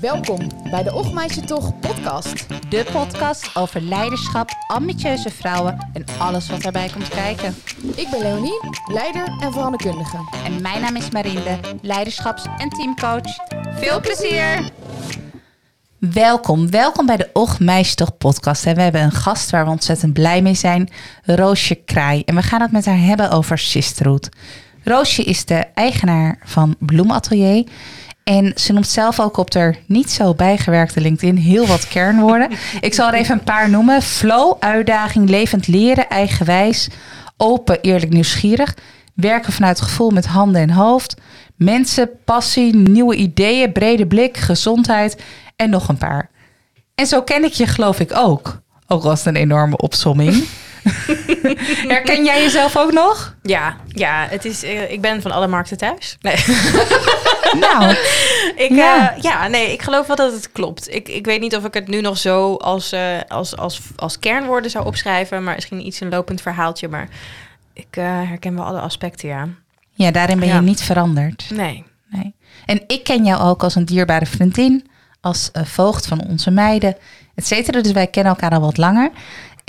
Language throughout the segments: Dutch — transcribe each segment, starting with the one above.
Welkom bij de Och Toch podcast. De podcast over leiderschap, ambitieuze vrouwen en alles wat daarbij komt kijken. Ik ben Leonie, leider en veranderkundige. En mijn naam is Marinde, leiderschaps- en teamcoach. Veel plezier! Welkom, welkom bij de Och Toch podcast. En we hebben een gast waar we ontzettend blij mee zijn, Roosje Kraai. En we gaan het met haar hebben over Sisterhood. Roosje is de eigenaar van Bloematelier. En ze noemt zelf ook op haar niet zo bijgewerkte LinkedIn heel wat kernwoorden. Ik zal er even een paar noemen. Flow, uitdaging, levend leren, eigenwijs, open, eerlijk, nieuwsgierig. Werken vanuit gevoel met handen en hoofd. Mensen, passie, nieuwe ideeën, brede blik, gezondheid en nog een paar. En zo ken ik je geloof ik ook. Ook was een enorme opsomming. Herken jij jezelf ook nog? Ja, ja het is, uh, ik ben van alle markten thuis. Nee. nou, ik, ja. Uh, ja, nee, ik geloof wel dat het klopt. Ik, ik weet niet of ik het nu nog zo als, uh, als, als, als kernwoorden zou opschrijven, maar misschien iets een lopend verhaaltje. Maar ik herken wel alle aspecten, ja. Ja, daarin ben je niet veranderd. Nee. nee. En ik ken jou ook als een dierbare vriendin, als voogd van onze meiden, et cetera. Dus wij kennen elkaar al wat langer.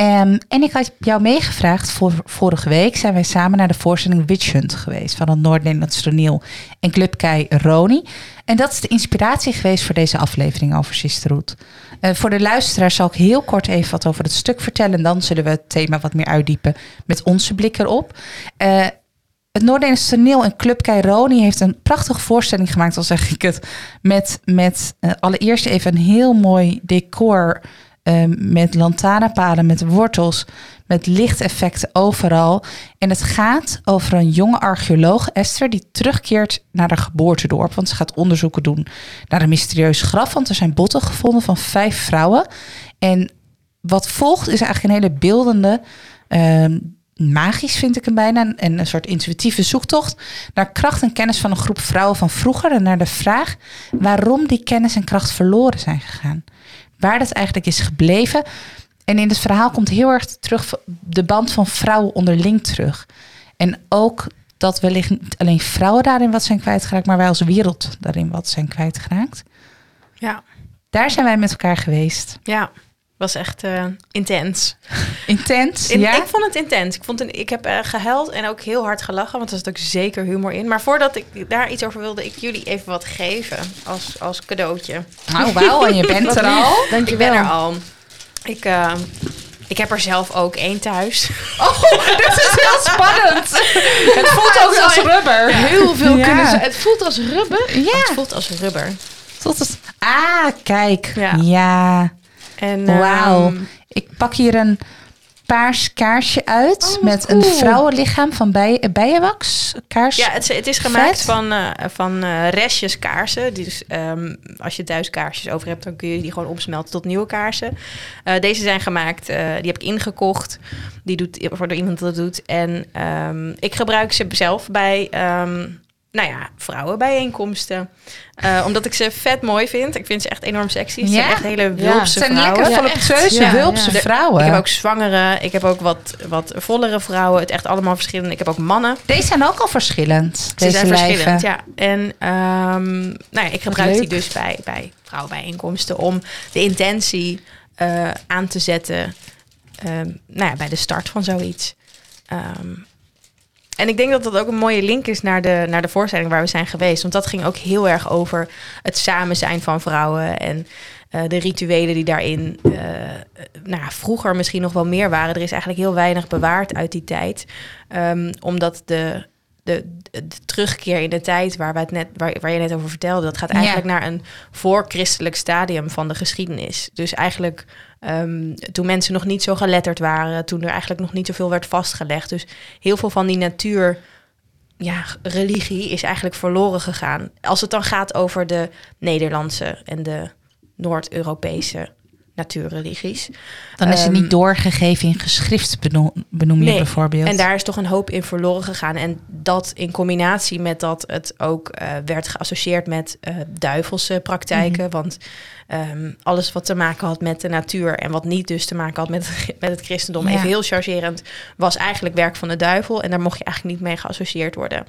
Um, en ik had jou meegevraagd, voor, vorige week zijn wij samen naar de voorstelling Witch Hunt geweest van het Noord-Nederlands toneel en Club Kei Roni. En dat is de inspiratie geweest voor deze aflevering over Sisterhood. Uh, voor de luisteraars zal ik heel kort even wat over het stuk vertellen en dan zullen we het thema wat meer uitdiepen met onze blik erop. Uh, het Noord-Nederlands toneel en Club Roni heeft een prachtige voorstelling gemaakt, al zeg ik het, met, met uh, allereerst even een heel mooi decor Ehm, met lantaarnpalen, met wortels, met lichteffecten overal. En het gaat over een jonge archeoloog, Esther, die terugkeert naar haar geboortedorp. Want ze gaat onderzoeken doen naar een mysterieus graf. Want er zijn botten gevonden van vijf vrouwen. En wat volgt is eigenlijk een hele beeldende. Ehm, magisch vind ik hem bijna. En een soort intuïtieve zoektocht naar kracht en kennis van een groep vrouwen van vroeger. En naar de vraag waarom die kennis en kracht verloren zijn gegaan waar dat eigenlijk is gebleven. En in het verhaal komt heel erg terug de band van vrouwen onderling terug. En ook dat wellicht niet alleen vrouwen daarin wat zijn kwijtgeraakt, maar wij als wereld daarin wat zijn kwijtgeraakt. Ja. Daar zijn wij met elkaar geweest. Ja, was echt uh, intens. Intens, in, ja? Ik vond het intens. Ik, vond een, ik heb uh, gehuild en ook heel hard gelachen, want er zit ook zeker humor in. Maar voordat ik daar iets over wilde, ik jullie even wat geven als, als cadeautje. Nou, wauw, en je bent er al. Dankjewel. Ik ben er al. Ik, uh, ik heb er zelf ook één thuis. Oh, dat is heel spannend. het voelt ook als rubber. Heel veel ja. kunnen ze. Het voelt als rubber? Ja. Het voelt als rubber. Tot het, ah, kijk. Ja. Wauw. Um, ik pak hier een paars kaarsje uit oh, met cool. een vrouwenlichaam van bij, bijenwax. Kaars. Ja, het, het is gemaakt Vet. van, uh, van uh, restjes kaarsen. Dus um, als je thuis kaarsjes over hebt, dan kun je die gewoon opsmelten tot nieuwe kaarsen. Uh, deze zijn gemaakt, die heb ik ingekocht. Die doet voor iemand dat doet. En um, ik gebruik ze zelf bij nou ja, vrouwenbijeenkomsten. Uh, omdat ik ze vet mooi vind. Ik vind ze echt enorm sexy. Ze ja? zijn echt hele wulpse ja. vrouwen. lekker voluptueuze, ja, wulpse vrouwen. Ik heb ook zwangere. Ik heb ook wat, wat vollere vrouwen. Het echt allemaal verschillend. Ik heb ook mannen. Deze zijn ook al verschillend. Ze deze zijn lijven. verschillend, ja. En um, nou ja, ik gebruik die dus bij, bij vrouwenbijeenkomsten... om de intentie uh, aan te zetten... Um, nou ja, bij de start van zoiets. Um, en ik denk dat dat ook een mooie link is naar de, naar de voorstelling waar we zijn geweest. Want dat ging ook heel erg over het samen zijn van vrouwen en uh, de rituelen die daarin uh, nou, vroeger misschien nog wel meer waren. Er is eigenlijk heel weinig bewaard uit die tijd. Um, omdat de, de, de, terugkeer in de tijd waar, wij het net, waar, waar je net over vertelde, dat gaat eigenlijk ja. naar een voorchristelijk stadium van de geschiedenis. Dus eigenlijk um, toen mensen nog niet zo geletterd waren, toen er eigenlijk nog niet zoveel werd vastgelegd. Dus heel veel van die natuur. Ja, religie is eigenlijk verloren gegaan. Als het dan gaat over de Nederlandse en de Noord-Europese natuurreligies. Dan is het niet doorgegeven in geschrift, benoem, je nee, bijvoorbeeld. En daar is toch een hoop in verloren gegaan. En dat in combinatie met dat het ook uh, werd geassocieerd met uh, duivelse praktijken. Mm -hmm. Want um, alles wat te maken had met de natuur en wat niet dus te maken had met, met het christendom, ja. even heel chargerend, was eigenlijk werk van de duivel. En daar mocht je eigenlijk niet mee geassocieerd worden.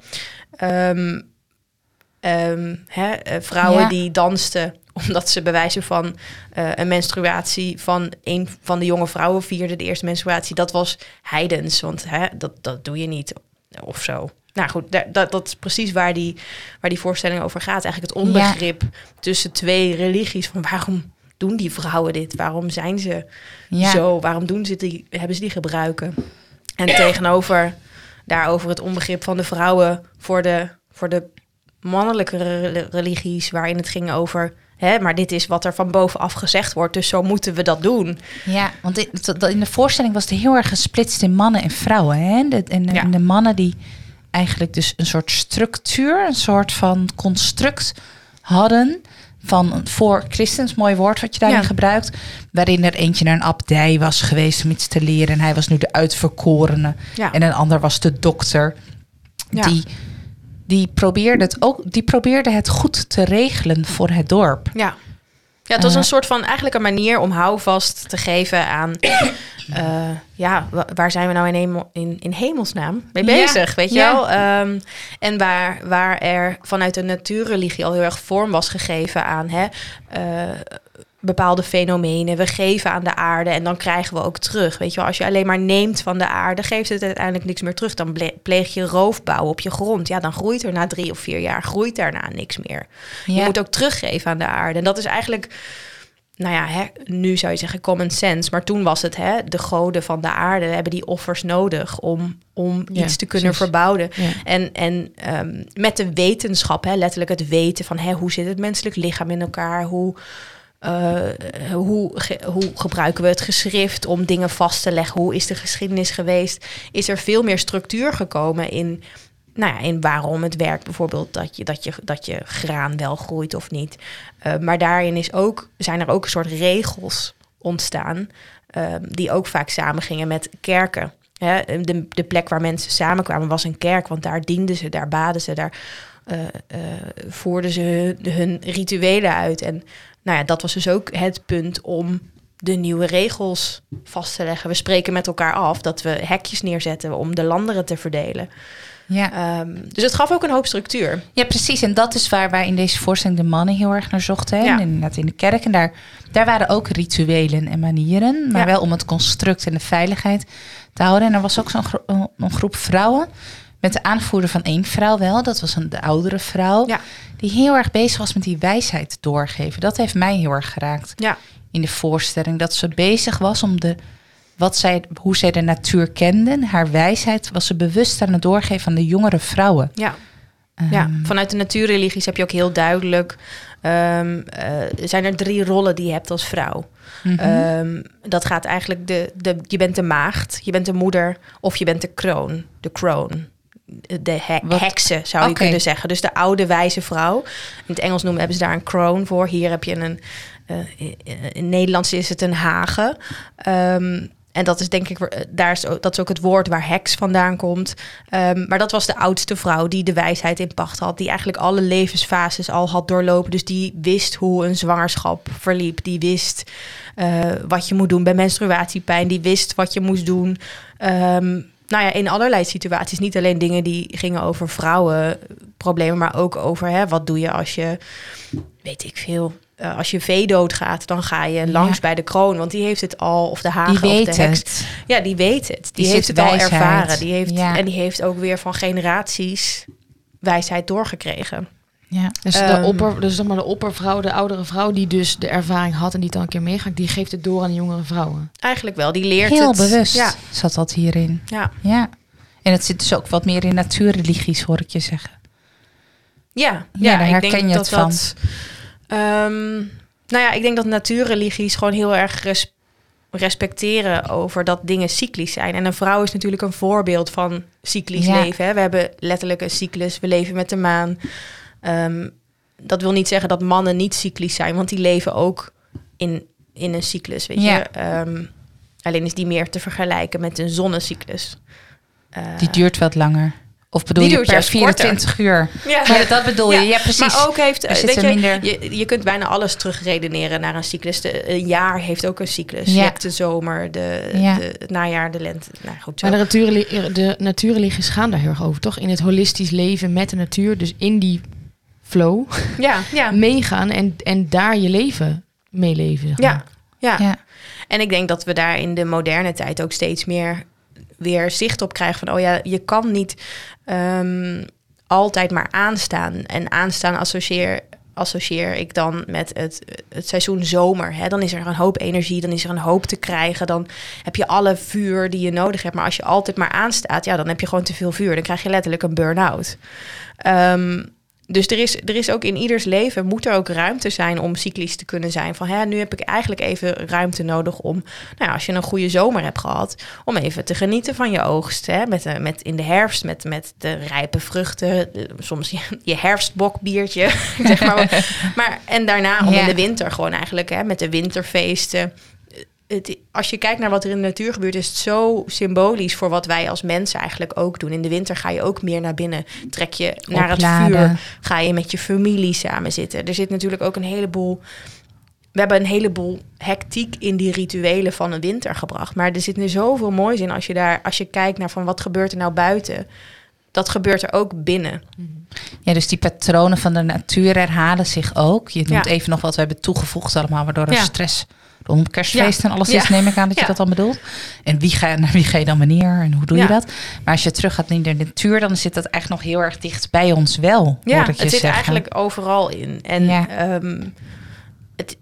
Um, Ehm, hè, eh, vrouwen die dansten omdat ze bewijzen van uh, een menstruatie van een van de jonge vrouwen vierde de eerste menstruatie. Dat was heidens, want hè, dat, dat doe je niet of zo. Nou goed, dat, dat is precies waar die, waar die voorstelling over gaat. Eigenlijk het onbegrip tussen twee religies. Van waarom doen die vrouwen dit? Waarom zijn ze zo? Waarom doen ze die, hebben ze die gebruiken? En tegenover daarover het onbegrip van de vrouwen voor de, voor de mannelijke religies, waarin het ging over. Hè, maar dit is wat er van bovenaf gezegd wordt, dus zo moeten we dat doen. Ja, want in de voorstelling was het heel erg gesplitst in mannen en vrouwen. Hè? De, en, en de mannen die eigenlijk dus een soort structuur, een soort van construct hadden van voor christens, mooi woord wat je daarin gebruikt, waarin er eentje naar een abdij was geweest om iets te leren en hij was nu de uitverkorene en een ander was de dokter. Die, die, probeerde het ook, die probeerde het goed te regelen voor het dorp. Ja. Ja, het was een soort van eigenlijk een manier om houvast te geven aan. Uh, ja, waar zijn we nou in, hemel, in, in hemelsnaam mee bezig, weet je wel? Um, en waar, waar er vanuit de natuurreligie al heel erg vorm was gegeven aan hè, uh, bepaalde fenomenen. We geven aan de aarde en dan krijgen we ook terug. Weet je wel, als je alleen maar neemt van de aarde, geeft het uiteindelijk niks meer terug. Dan pleeg je roofbouw op je grond. Ja, dan groeit er na drie of vier jaar, groeit daarna niks meer. Je moet ook teruggeven aan de aarde. En dat is eigenlijk nou ja, hè, nu zou je zeggen common sense, maar toen was het hè, de goden van de aarde hebben die offers nodig om, om iets te kunnen verbouwen. En, en um, met de wetenschap, hè, letterlijk het weten van hè, hoe zit het menselijk lichaam in elkaar, hoe, uh, hoe, hoe gebruiken we het geschrift om dingen vast te leggen, hoe is de geschiedenis geweest, is er veel meer structuur gekomen in nou ja, in waarom het werkt. Bijvoorbeeld dat je, dat je, dat je graan wel groeit of niet. Uh, maar daarin is ook, zijn er ook een soort regels ontstaan. Uh, die ook vaak samengingen met kerken. De, de plek waar mensen samenkwamen was een kerk, want daar dienden ze, daar baden ze, daar uh, voerden ze hun, hun, rituelen uit. En nou ja, dat was dus ook het punt om de nieuwe regels vast te leggen. We spreken met elkaar af dat we hekjes neerzetten om de landeren te verdelen. Ja. Ehm, dus het gaf ook een hoop structuur. Ja, precies. En dat is waar wij in deze voorstelling de mannen heel erg naar zochten. Ja. En inderdaad in de kerk. En daar, daar waren ook rituelen en manieren. Maar wel om het construct en de veiligheid te houden. En er was ook zo'n een groep vrouwen. Met de aanvoerder van één vrouw wel. Dat was een de oudere vrouw. Ja. Die heel erg bezig was met die wijsheid doorgeven. Dat heeft mij heel erg geraakt. Ja. In de voorstelling. Dat ze bezig was om de wat zij, hoe zij de natuur kenden, haar wijsheid, was ze bewust aan het doorgeven aan de jongere vrouwen. Ja. ja, ehm, vanuit de natuurreligies heb je ook heel duidelijk. Um, zijn er drie rollen die je hebt als vrouw. Mhm. Ehm, dat gaat eigenlijk de, de. Je bent de maagd, je bent de moeder of je bent de kroon. De kroon. De he heksen zou je kunnen zeggen. Dus de oude wijze vrouw. In het Engels noemen hebben ze daar een kroon voor. Hier heb je een. Uh, in Nederlands is het een hage. Um, en dat is denk ik, eh, daar is, dat is ook het woord waar heks vandaan komt. Ehm, maar dat was de oudste vrouw die de wijsheid in pacht had. Die eigenlijk alle levensfases al had doorlopen. Dus die wist hoe een zwangerschap verliep. Die wist uh, wat je moet doen bij menstruatiepijn. Die wist wat je moest doen. Um, nou ja, in allerlei situaties. Niet alleen dingen die gingen over vrouwenproblemen, maar ook over hè, wat doe je als je, weet ik veel, uh, als je vee doodgaat, dan ga je langs bij de kroon, want die heeft het al, of de hagen die weet of de heks. Het. Ja, die weet het. Die, heeft het al ervaren. Die heeft, En die heeft ook weer van generaties wijsheid doorgekregen. Ja. Dus, de ehm, opper, dus zeg maar de oppervrouw, de oudere vrouw die dus de ervaring had en die dan een keer meegaat, die geeft het door aan de jongere vrouwen. Eigenlijk wel, die leert Heel het. Heel bewust ja. zat dat hierin. Ja. ja. En het zit dus ook wat meer in natuurreligies, hoor ik je zeggen. Ja, ja, ja daar herken je het van. Dat, Um, nou ja, ik denk dat natuurreligies gewoon heel erg respecteren over dat dingen cyclisch zijn. En een vrouw is natuurlijk een voorbeeld van cyclisch leven. Hè? We hebben letterlijk een cyclus, we leven met de maan. Um, dat wil niet zeggen dat mannen niet cyclisch zijn, want die leven ook in, in een cyclus, weet je. Um, alleen is die meer te vergelijken met een zonnecyclus. Uh, die duurt wat langer. Of bedoel die je per 24 uur? Ja. Maar dat bedoel je, ja, precies. Maar ook heeft, weet je, minder... je, je kunt bijna alles terugredeneren naar een cyclus. De, een jaar heeft ook een cyclus. Je hebt de zomer, de, de het najaar, de lente. Nou, goed, zo. Maar de, natuurreligies, de natuurreligies gaan daar heel erg over, toch? In het holistisch leven met de natuur. Dus in die flow Ja, ja. meegaan en, en daar je leven mee leven. zeg Ja, maar. ja. Ja. En ik denk dat we daar in de moderne tijd ook steeds meer weer zicht op krijgen van, oh ja, je kan niet ehm, altijd maar aanstaan. En aanstaan associeer, associeer ik dan met het, het seizoen zomer. Hè? Dan is er een hoop energie, dan is er een hoop te krijgen. Dan heb je alle vuur die je nodig hebt. Maar als je altijd maar aanstaat, ja, dan heb je gewoon te veel vuur. Dan krijg je letterlijk een burn-out. Ehm, dus er is, er is ook in ieders leven moet er ook ruimte zijn om cyclisch te kunnen zijn. Van hè, nu heb ik eigenlijk even ruimte nodig om, nou ja, als je een goede zomer hebt gehad, om even te genieten van je oogst. Hè, met, de- met in de herfst, met, met de rijpe vruchten, soms je, je herfstbokbiertje, zeg maar. maar. En daarna om Ja. in de winter gewoon eigenlijk, hè, met de winterfeesten. Het, als je kijkt naar wat er in de natuur gebeurt, is het zo symbolisch voor wat wij als mensen eigenlijk ook doen. In de winter ga je ook meer naar binnen, trek je naar het vuur, ga je met je familie samen zitten. Er zit natuurlijk ook een heleboel. We hebben een heleboel hectiek in die rituelen van een winter gebracht. Maar er zit nu zoveel moois in als je daar, als je kijkt naar van wat gebeurt er nou buiten. Dat gebeurt er ook binnen. Ja, dus die patronen van de natuur herhalen zich ook. Je noemt Ja. even nog wat we hebben toegevoegd allemaal, waardoor er Ja. stress rondom kerstfeest en alles Ja. is, neem ik aan dat je dat dan bedoelt. En wie ga, naar wie ga je dan wanneer en hoe doe je dat? Maar als je terug gaat naar de natuur, dan zit dat echt nog heel erg dicht bij ons wel. Ja, het zit zeggen. eigenlijk overal in. En Ja. ehm, het,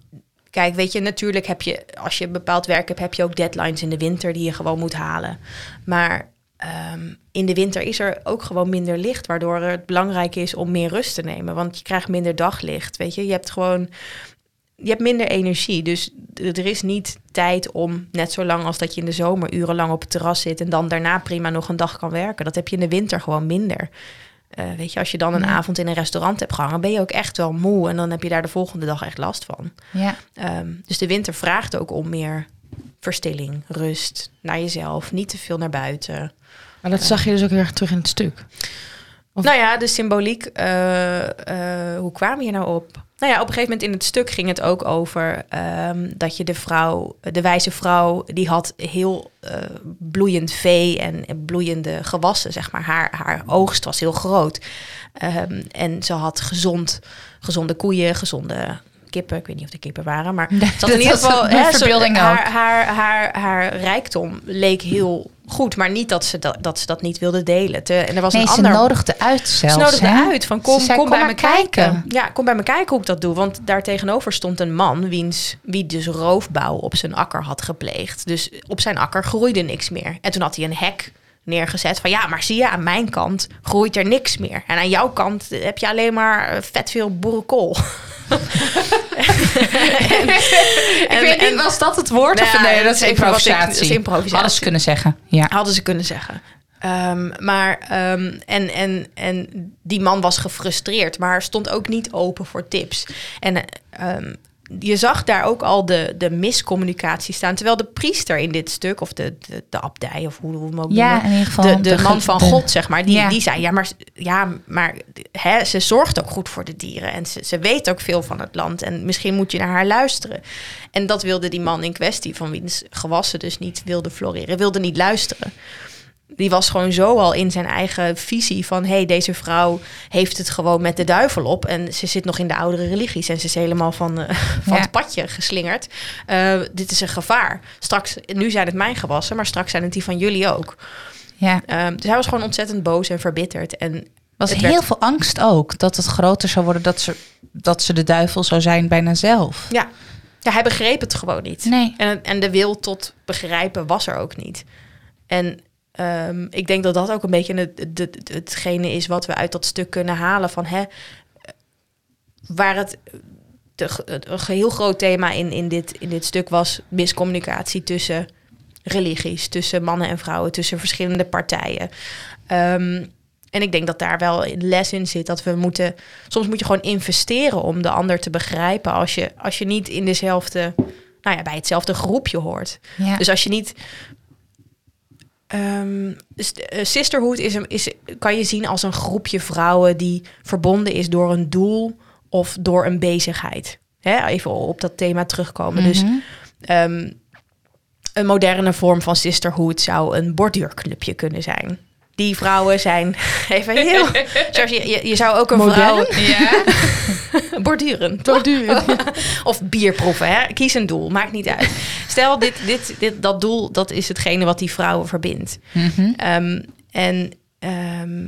kijk, weet je, natuurlijk heb je, als je bepaald werk hebt, heb je ook deadlines in de winter die je gewoon moet halen. Maar ehm, in de winter is er ook gewoon minder licht, waardoor het belangrijk is om meer rust te nemen. Want je krijgt minder daglicht, weet je. Je hebt gewoon, je hebt minder energie. Dus er is niet tijd om, net zo lang als dat je in de zomer urenlang op het terras zit en dan daarna prima nog een dag kan werken. Dat heb je in de winter gewoon minder. Eh, weet je, als je dan een Ja. avond in een restaurant hebt gehangen, ben je ook echt wel moe. En dan heb je daar de volgende dag echt last van. Ja. Ehm, dus de winter vraagt ook om meer verstilling, rust, naar jezelf, niet te veel naar buiten. Maar dat zag je dus ook heel erg terug in het stuk. Of- Nou ja, de symboliek, eh, eh, hoe kwamen hier nou op? Nou ja, op een gegeven moment in het stuk ging het ook over ehm, dat je de vrouw, de wijze vrouw, die had heel eh, bloeiend vee en bloeiende gewassen, zeg maar. Haar, haar oogst was heel groot. Ehm, en ze had gezond, gezonde koeien, gezonde kippen. Ik weet niet of de kippen waren, maar Nee, had in ieder dat geval hè, ook. haar, haar, haar, haar rijkdom leek heel goed, maar niet dat ze dat, dat, ze dat niet wilde delen. Te- en er was Nee, een ze ander nodigde uit zelfs. ze nodigde hè? uit van Ze kom, zei, kom, bij me kijken. kijken. Ja, kom bij me kijken hoe ik dat doe. Want daar tegenover stond een man wiens, wie dus roofbouw op zijn akker had gepleegd. Dus op zijn akker groeide niks meer. En toen had hij een hek neergezet van ja, maar zie je, aan mijn kant groeit er niks meer. En aan jouw kant heb je alleen maar eh, vet veel boerenkool. En- ik en- weet niet, en- was dat het woord? Nou of ja, nee, dat is ik- improvisatie. dat is improvisatie. Hadden ze kunnen zeggen. Ja. Hadden ze kunnen zeggen. Ehm, maar ehm, en, en, en die man was gefrustreerd, maar stond ook niet open voor tips. En ehm, je zag daar ook al de, de miscommunicatie staan. Terwijl de priester in dit stuk, of de, de, de abdij, of hoe hoe we hem ook Ja, noemen, in ieder geval. de, de, de man van God, zeg maar, die, Ja. die zei: Ja, maar, ja, maar hè, ze zorgt ook goed voor de dieren. En ze, ze weet ook veel van het land. En misschien moet je naar haar luisteren. En dat wilde die man in kwestie, van wiens gewassen dus niet wilde floreren, wilde niet luisteren. Die was gewoon zo al in zijn eigen visie van... hé, hey, deze vrouw heeft het gewoon met de duivel op... en ze zit nog in de oudere religies... en ze is helemaal van, eh, van Ja. het padje geslingerd. Eh, dit is een gevaar. Straks, nu zijn het mijn gewassen... maar straks zijn het die van jullie ook. Ja. Ehm, dus hij was gewoon ontzettend boos en verbitterd. En was heel werd- veel angst ook. Dat het groter zou worden. Dat ze, dat ze de duivel zou zijn bijna zelf. ja, ja, hij begreep het gewoon niet. Nee. En, en de wil tot begrijpen was er ook niet. En ehm, ik denk dat dat ook een beetje het, het, het- hetgene is wat we uit dat stuk kunnen halen van hè, waar het de, een heel groot thema in, in, dit, in dit stuk was miscommunicatie tussen religies, tussen mannen en vrouwen, tussen verschillende partijen. Ehm, en ik denk dat daar wel een les in zit dat we moeten. Soms moet je gewoon investeren om de ander te begrijpen. Als je, als je niet in dezelfde. Nou ja, bij hetzelfde groepje hoort. Ja. Dus als je niet. Eh, sisterhood is een, is, kan je zien als een groepje vrouwen die verbonden is door een doel of door een bezigheid. Hè, even op dat thema terugkomen. Dus Mhm. ehm, een moderne vorm van sisterhood zou een borduurclubje kunnen zijn. Die vrouwen zijn even heel... Zoals je, je, je zou ook een Modern? vrouw... Ja. Borduren. Borduren. of bierproeven, hè? Kies een doel, maakt niet uit. Stel, dit, dit, dit, dat doel, dat is hetgene wat die vrouwen verbindt. Mhm. Ehm, en ehm,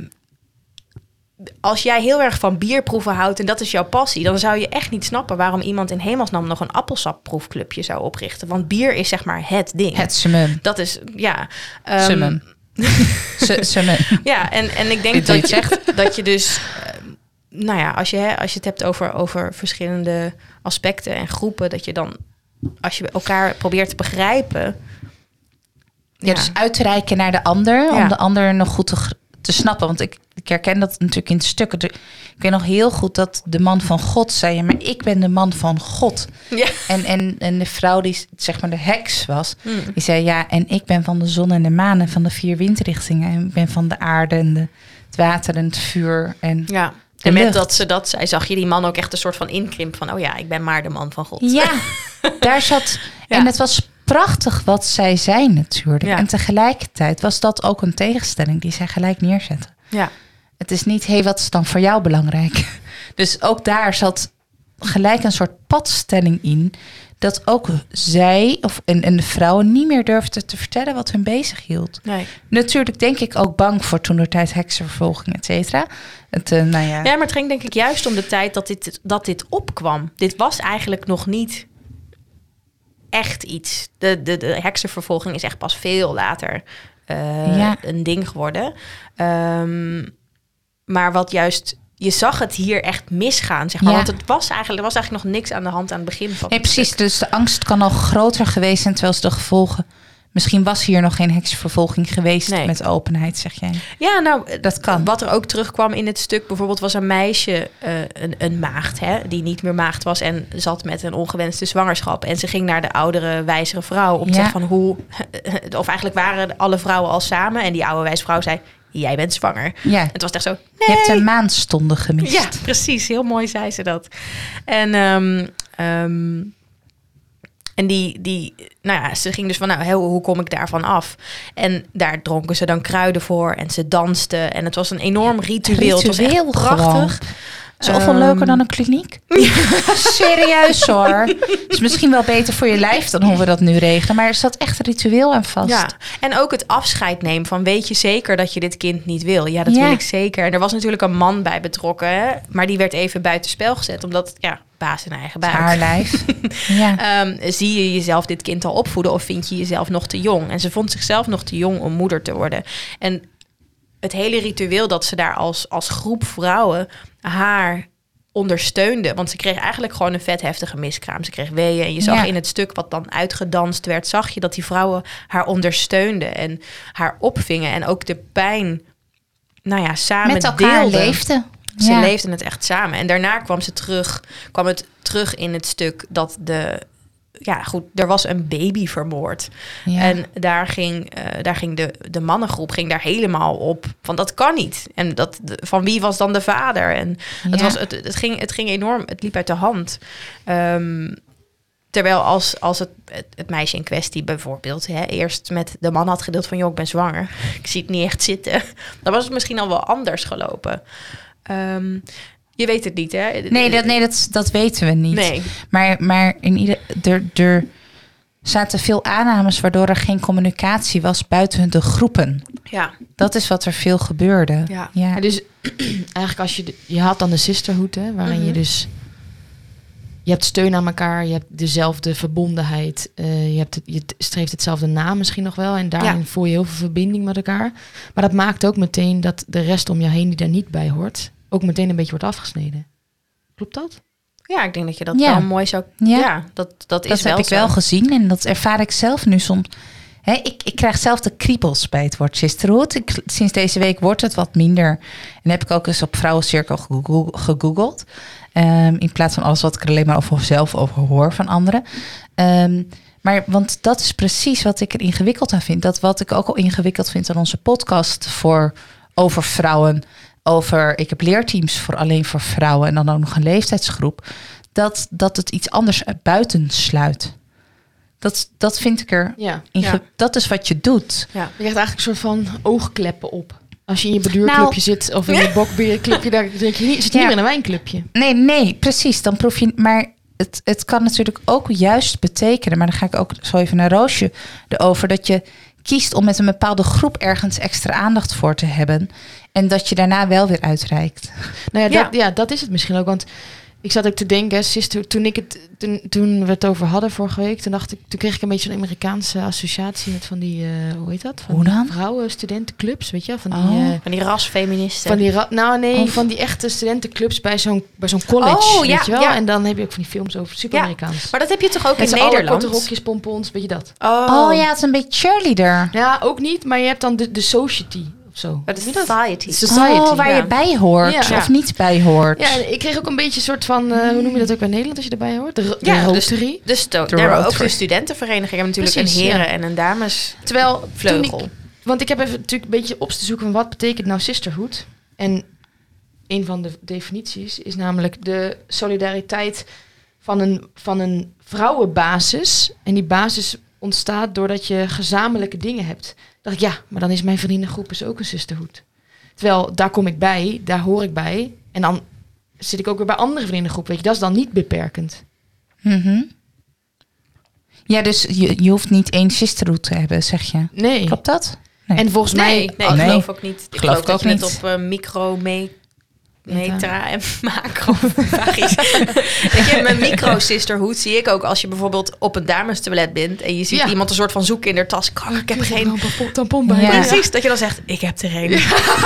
als jij heel erg van bierproeven houdt en dat is jouw passie, dan zou je echt niet snappen waarom iemand in hemelsnaam nog een appelsapproefclubje zou oprichten. Want bier is zeg maar het ding. Het summum. Dat is, ja. ehm, Summum. Ja, en, en ik denk dat je je, dat je dus, eh, nou ja, als je, hè, als je het hebt over, over verschillende aspecten en groepen, dat je dan, als je elkaar probeert te begrijpen. Ja, dus uitreiken naar de ander, Ja. om de ander nog goed te, te snappen. Want ik, ik herken dat natuurlijk in stukken. Ik weet nog heel goed dat de man van God zei, maar ik ben de man van God. Ja. En, en, en de vrouw die zeg maar de heks was, Hmm. die zei, ja, en ik ben van de zon en de maan en van de vier windrichtingen. En ik ben van de aarde en de, het water en het vuur. En Ja. En met dat ze dat zei, zag je die man ook echt een soort van inkrimp van, oh ja, ik ben maar de man van God. Ja, daar zat. Ja. En het was prachtig wat zij zei natuurlijk. Ja. En tegelijkertijd was dat ook een tegenstelling die zij gelijk neerzetten. Ja. Het is niet, hé, hey, wat is dan voor jou belangrijk? Dus ook daar zat gelijk een soort padstelling in. Dat ook zij of, en, en de vrouwen niet meer durfden te vertellen wat hun bezig hield. Nee. Natuurlijk denk ik ook bang voor toen de tijd heksenvervolging, et cetera. Het, eh, nou ja, Ja, maar het ging denk ik juist om de tijd dat dit, dat dit opkwam. Dit was eigenlijk nog niet echt iets. De, de, de heksenvervolging is echt pas veel later eh, Ja. een ding geworden. Ehm, maar wat juist... Je zag het hier echt misgaan, zeg maar. Ja. Want het was eigenlijk, er was eigenlijk nog niks aan de hand aan het begin van Nee, precies. Dus de angst kan al groter geweest zijn, terwijl ze de gevolgen. Misschien was hier nog geen heksenvervolging geweest Nee. met openheid, zeg jij. Ja, nou, Dat kan. Wat er ook terugkwam in het stuk, bijvoorbeeld was een meisje, eh, een, een maagd, hè, die niet meer maagd was en zat met een ongewenste zwangerschap. En ze ging naar de oudere, wijzere vrouw om te Ja. zeggen van hoe, of eigenlijk waren alle vrouwen al samen. En die oude wijze vrouw zei, jij bent zwanger. Ja, Het was echt zo, je hebt een maandstonde gemist. ja, precies. Heel mooi zei ze dat. En, ehm, en die, die, nou ja, ze ging dus van, nou, hoe kom ik daarvan af? En daar dronken ze dan kruiden voor en ze dansten. En het was een enorm ritueel. het was Ritueel prachtig. Zoveel Ehm, leuker dan een kliniek. Serieus hoor. Het is misschien wel beter voor je lijf dan hoe we dat nu regelen. Maar er zat echt ritueel aan vast. Ja, en ook het afscheid nemen van weet je zeker dat je dit kind niet wil? Ja, dat Ja. wil ik zeker. En er was natuurlijk een man bij betrokken, hè? maar die werd even buitenspel gezet, omdat ja, baas in eigen buik. Haar lijf. ja. Ehm, zie je jezelf dit kind al opvoeden of vind je jezelf nog te jong? En ze vond zichzelf nog te jong om moeder te worden. En het hele ritueel dat ze daar als, als groep vrouwen haar ondersteunde. Want ze kreeg eigenlijk gewoon een vet heftige miskraam. Ze kreeg weeën en je zag Ja. in het stuk wat dan uitgedanst werd... zag je dat die vrouwen haar ondersteunden en haar opvingen. En ook de pijn, nou ja, samen Met elkaar deelden. leefden. Ze Ja. leefden het echt samen. En daarna kwam ze terug, kwam het terug in het stuk dat de. Ja, goed, er was een baby vermoord. Ja. En daar ging, eh, daar ging de, de mannengroep ging daar helemaal op. Van dat kan niet. En dat, van wie was dan de vader? En het, Ja. was, het, het, ging, het ging enorm, het liep uit de hand. Ehm, terwijl als, als het, het, het meisje in kwestie bijvoorbeeld hè, eerst met de man had gedeeld van... joh, ik ben zwanger, ik zie het niet echt zitten. Dan was het misschien al wel anders gelopen. Ehm, je weet het niet, hè? Nee, dat, nee dat, dat weten we niet. Nee. Maar, maar in ieder, er, er zaten veel aannames waardoor er geen communicatie was buiten de groepen. Ja, Dat is wat er veel gebeurde. Ja. ja. Ja, dus eigenlijk als je... de- je had dan de sisterhood, hè, waarin Mhm. je dus... Je hebt steun aan elkaar, je hebt dezelfde verbondenheid. eh, je, hebt het, je streeft hetzelfde na misschien nog wel. En daarin Ja. voel je heel veel verbinding met elkaar. Maar dat maakt ook meteen dat de rest om je heen die daar niet bij hoort... ook meteen een beetje wordt afgesneden. Klopt dat? ja ik denk dat je dat Ja. wel mooi zou... Ja, Ja. dat, dat is dat wel heb ik wel gezien en dat ervaar ik zelf nu soms. Hè, ik, ik krijg zelf de kriebels bij het woord sisterhood. Ik, sinds deze week wordt het wat minder. En heb ik ook eens op Vrouwencirkel gegoogeld. gegoogeld. Ehm, in plaats van alles wat ik er alleen maar over zelf over hoor van anderen. Ehm, maar want dat is precies wat ik er ingewikkeld aan vind. Dat wat ik ook al ingewikkeld vind aan onze podcast voor over vrouwen. Over, ik heb leerteams voor alleen voor vrouwen en dan ook nog een leeftijdsgroep. Dat, dat het iets anders buiten sluit. Dat, dat vind ik er. Ja. Dat is wat je doet. Ja. Je krijgt eigenlijk een soort van oogkleppen op. Als je in je Nou. zit of in je bokbeerclubje, daar denk je niet, zit je Ja. niet meer in een wijnclubje. Nee, nee, precies. Dan proef je. Maar het, het kan natuurlijk ook juist betekenen. Maar dan ga ik ook zo even naar Roosje erover. Dat je kiest om met een bepaalde groep ergens extra aandacht voor te hebben. En dat je daarna wel weer uitreikt. Nou ja, Ja. Dat, ja, dat is het misschien ook. Want ik zat ook te denken, sister, toen, ik het, toen, toen we het over hadden vorige week, toen, dacht ik, toen kreeg ik een beetje een Amerikaanse associatie met van die, eh, hoe heet dat? Van Hoe dan? Vrouwen, studentenclubs, weet je? wel? Van die, Oh. eh, Van die rasfeministen. van die, ra- nou nee, Of- van die echte studentenclubs bij zo'n, bij zo'n college, Oh, weet ja, je wel? ja. En dan heb je ook van die films over super Amerikaans. Maar dat heb je toch ook in Nederland? korte rokjes, pompons, weet je dat? Oh, Oh, ja, het is een beetje cheerleader. Ja, ook niet, maar je hebt dan de, de society zo. Dat is je society. Society. oh, waar ja. je bij hoort Ja. of niet bij hoort. Ja, en ik kreeg ook een beetje een soort van, eh, hoe noem je dat ook bij Nederland als je erbij hoort? De, ro- de Ja, dus- Rotary. Dus De daar hebben we ook Rotary. de studentenvereniging hebben natuurlijk Precies, een heren ja. en een dames Terwijl, toen vleugel. ik, want ik heb even natuurlijk een beetje op te zoeken van wat betekent nou sisterhood. En een van de definities is namelijk de solidariteit van een, van een vrouwenbasis. En die basis ontstaat doordat je gezamenlijke dingen hebt. Dacht ik, ja, maar dan is mijn vriendengroep dus ook een sisterhood. Terwijl daar kom ik bij, daar hoor ik bij. En dan zit ik ook weer bij andere vriendengroepen. Weet je, dat is dan niet beperkend. Mhm. Ja, dus je, je hoeft niet één sisterhood te hebben, zeg je. Nee. Klopt dat? Nee. En volgens Nee, mij... nee, Oh, ik nee. geloof ook niet. Ik Geloof geloof, ik dat ook je het niet. op eh, micro, me, Meta. metra en macro. Weet je, mijn micro sisterhood zie ik ook als je bijvoorbeeld op een damestoilet bent en je ziet Ja. iemand een soort van zoeken in haar tas. Kak, ik heb geen. tampon bij. Ja. Precies, dat je dan zegt, ik heb er een.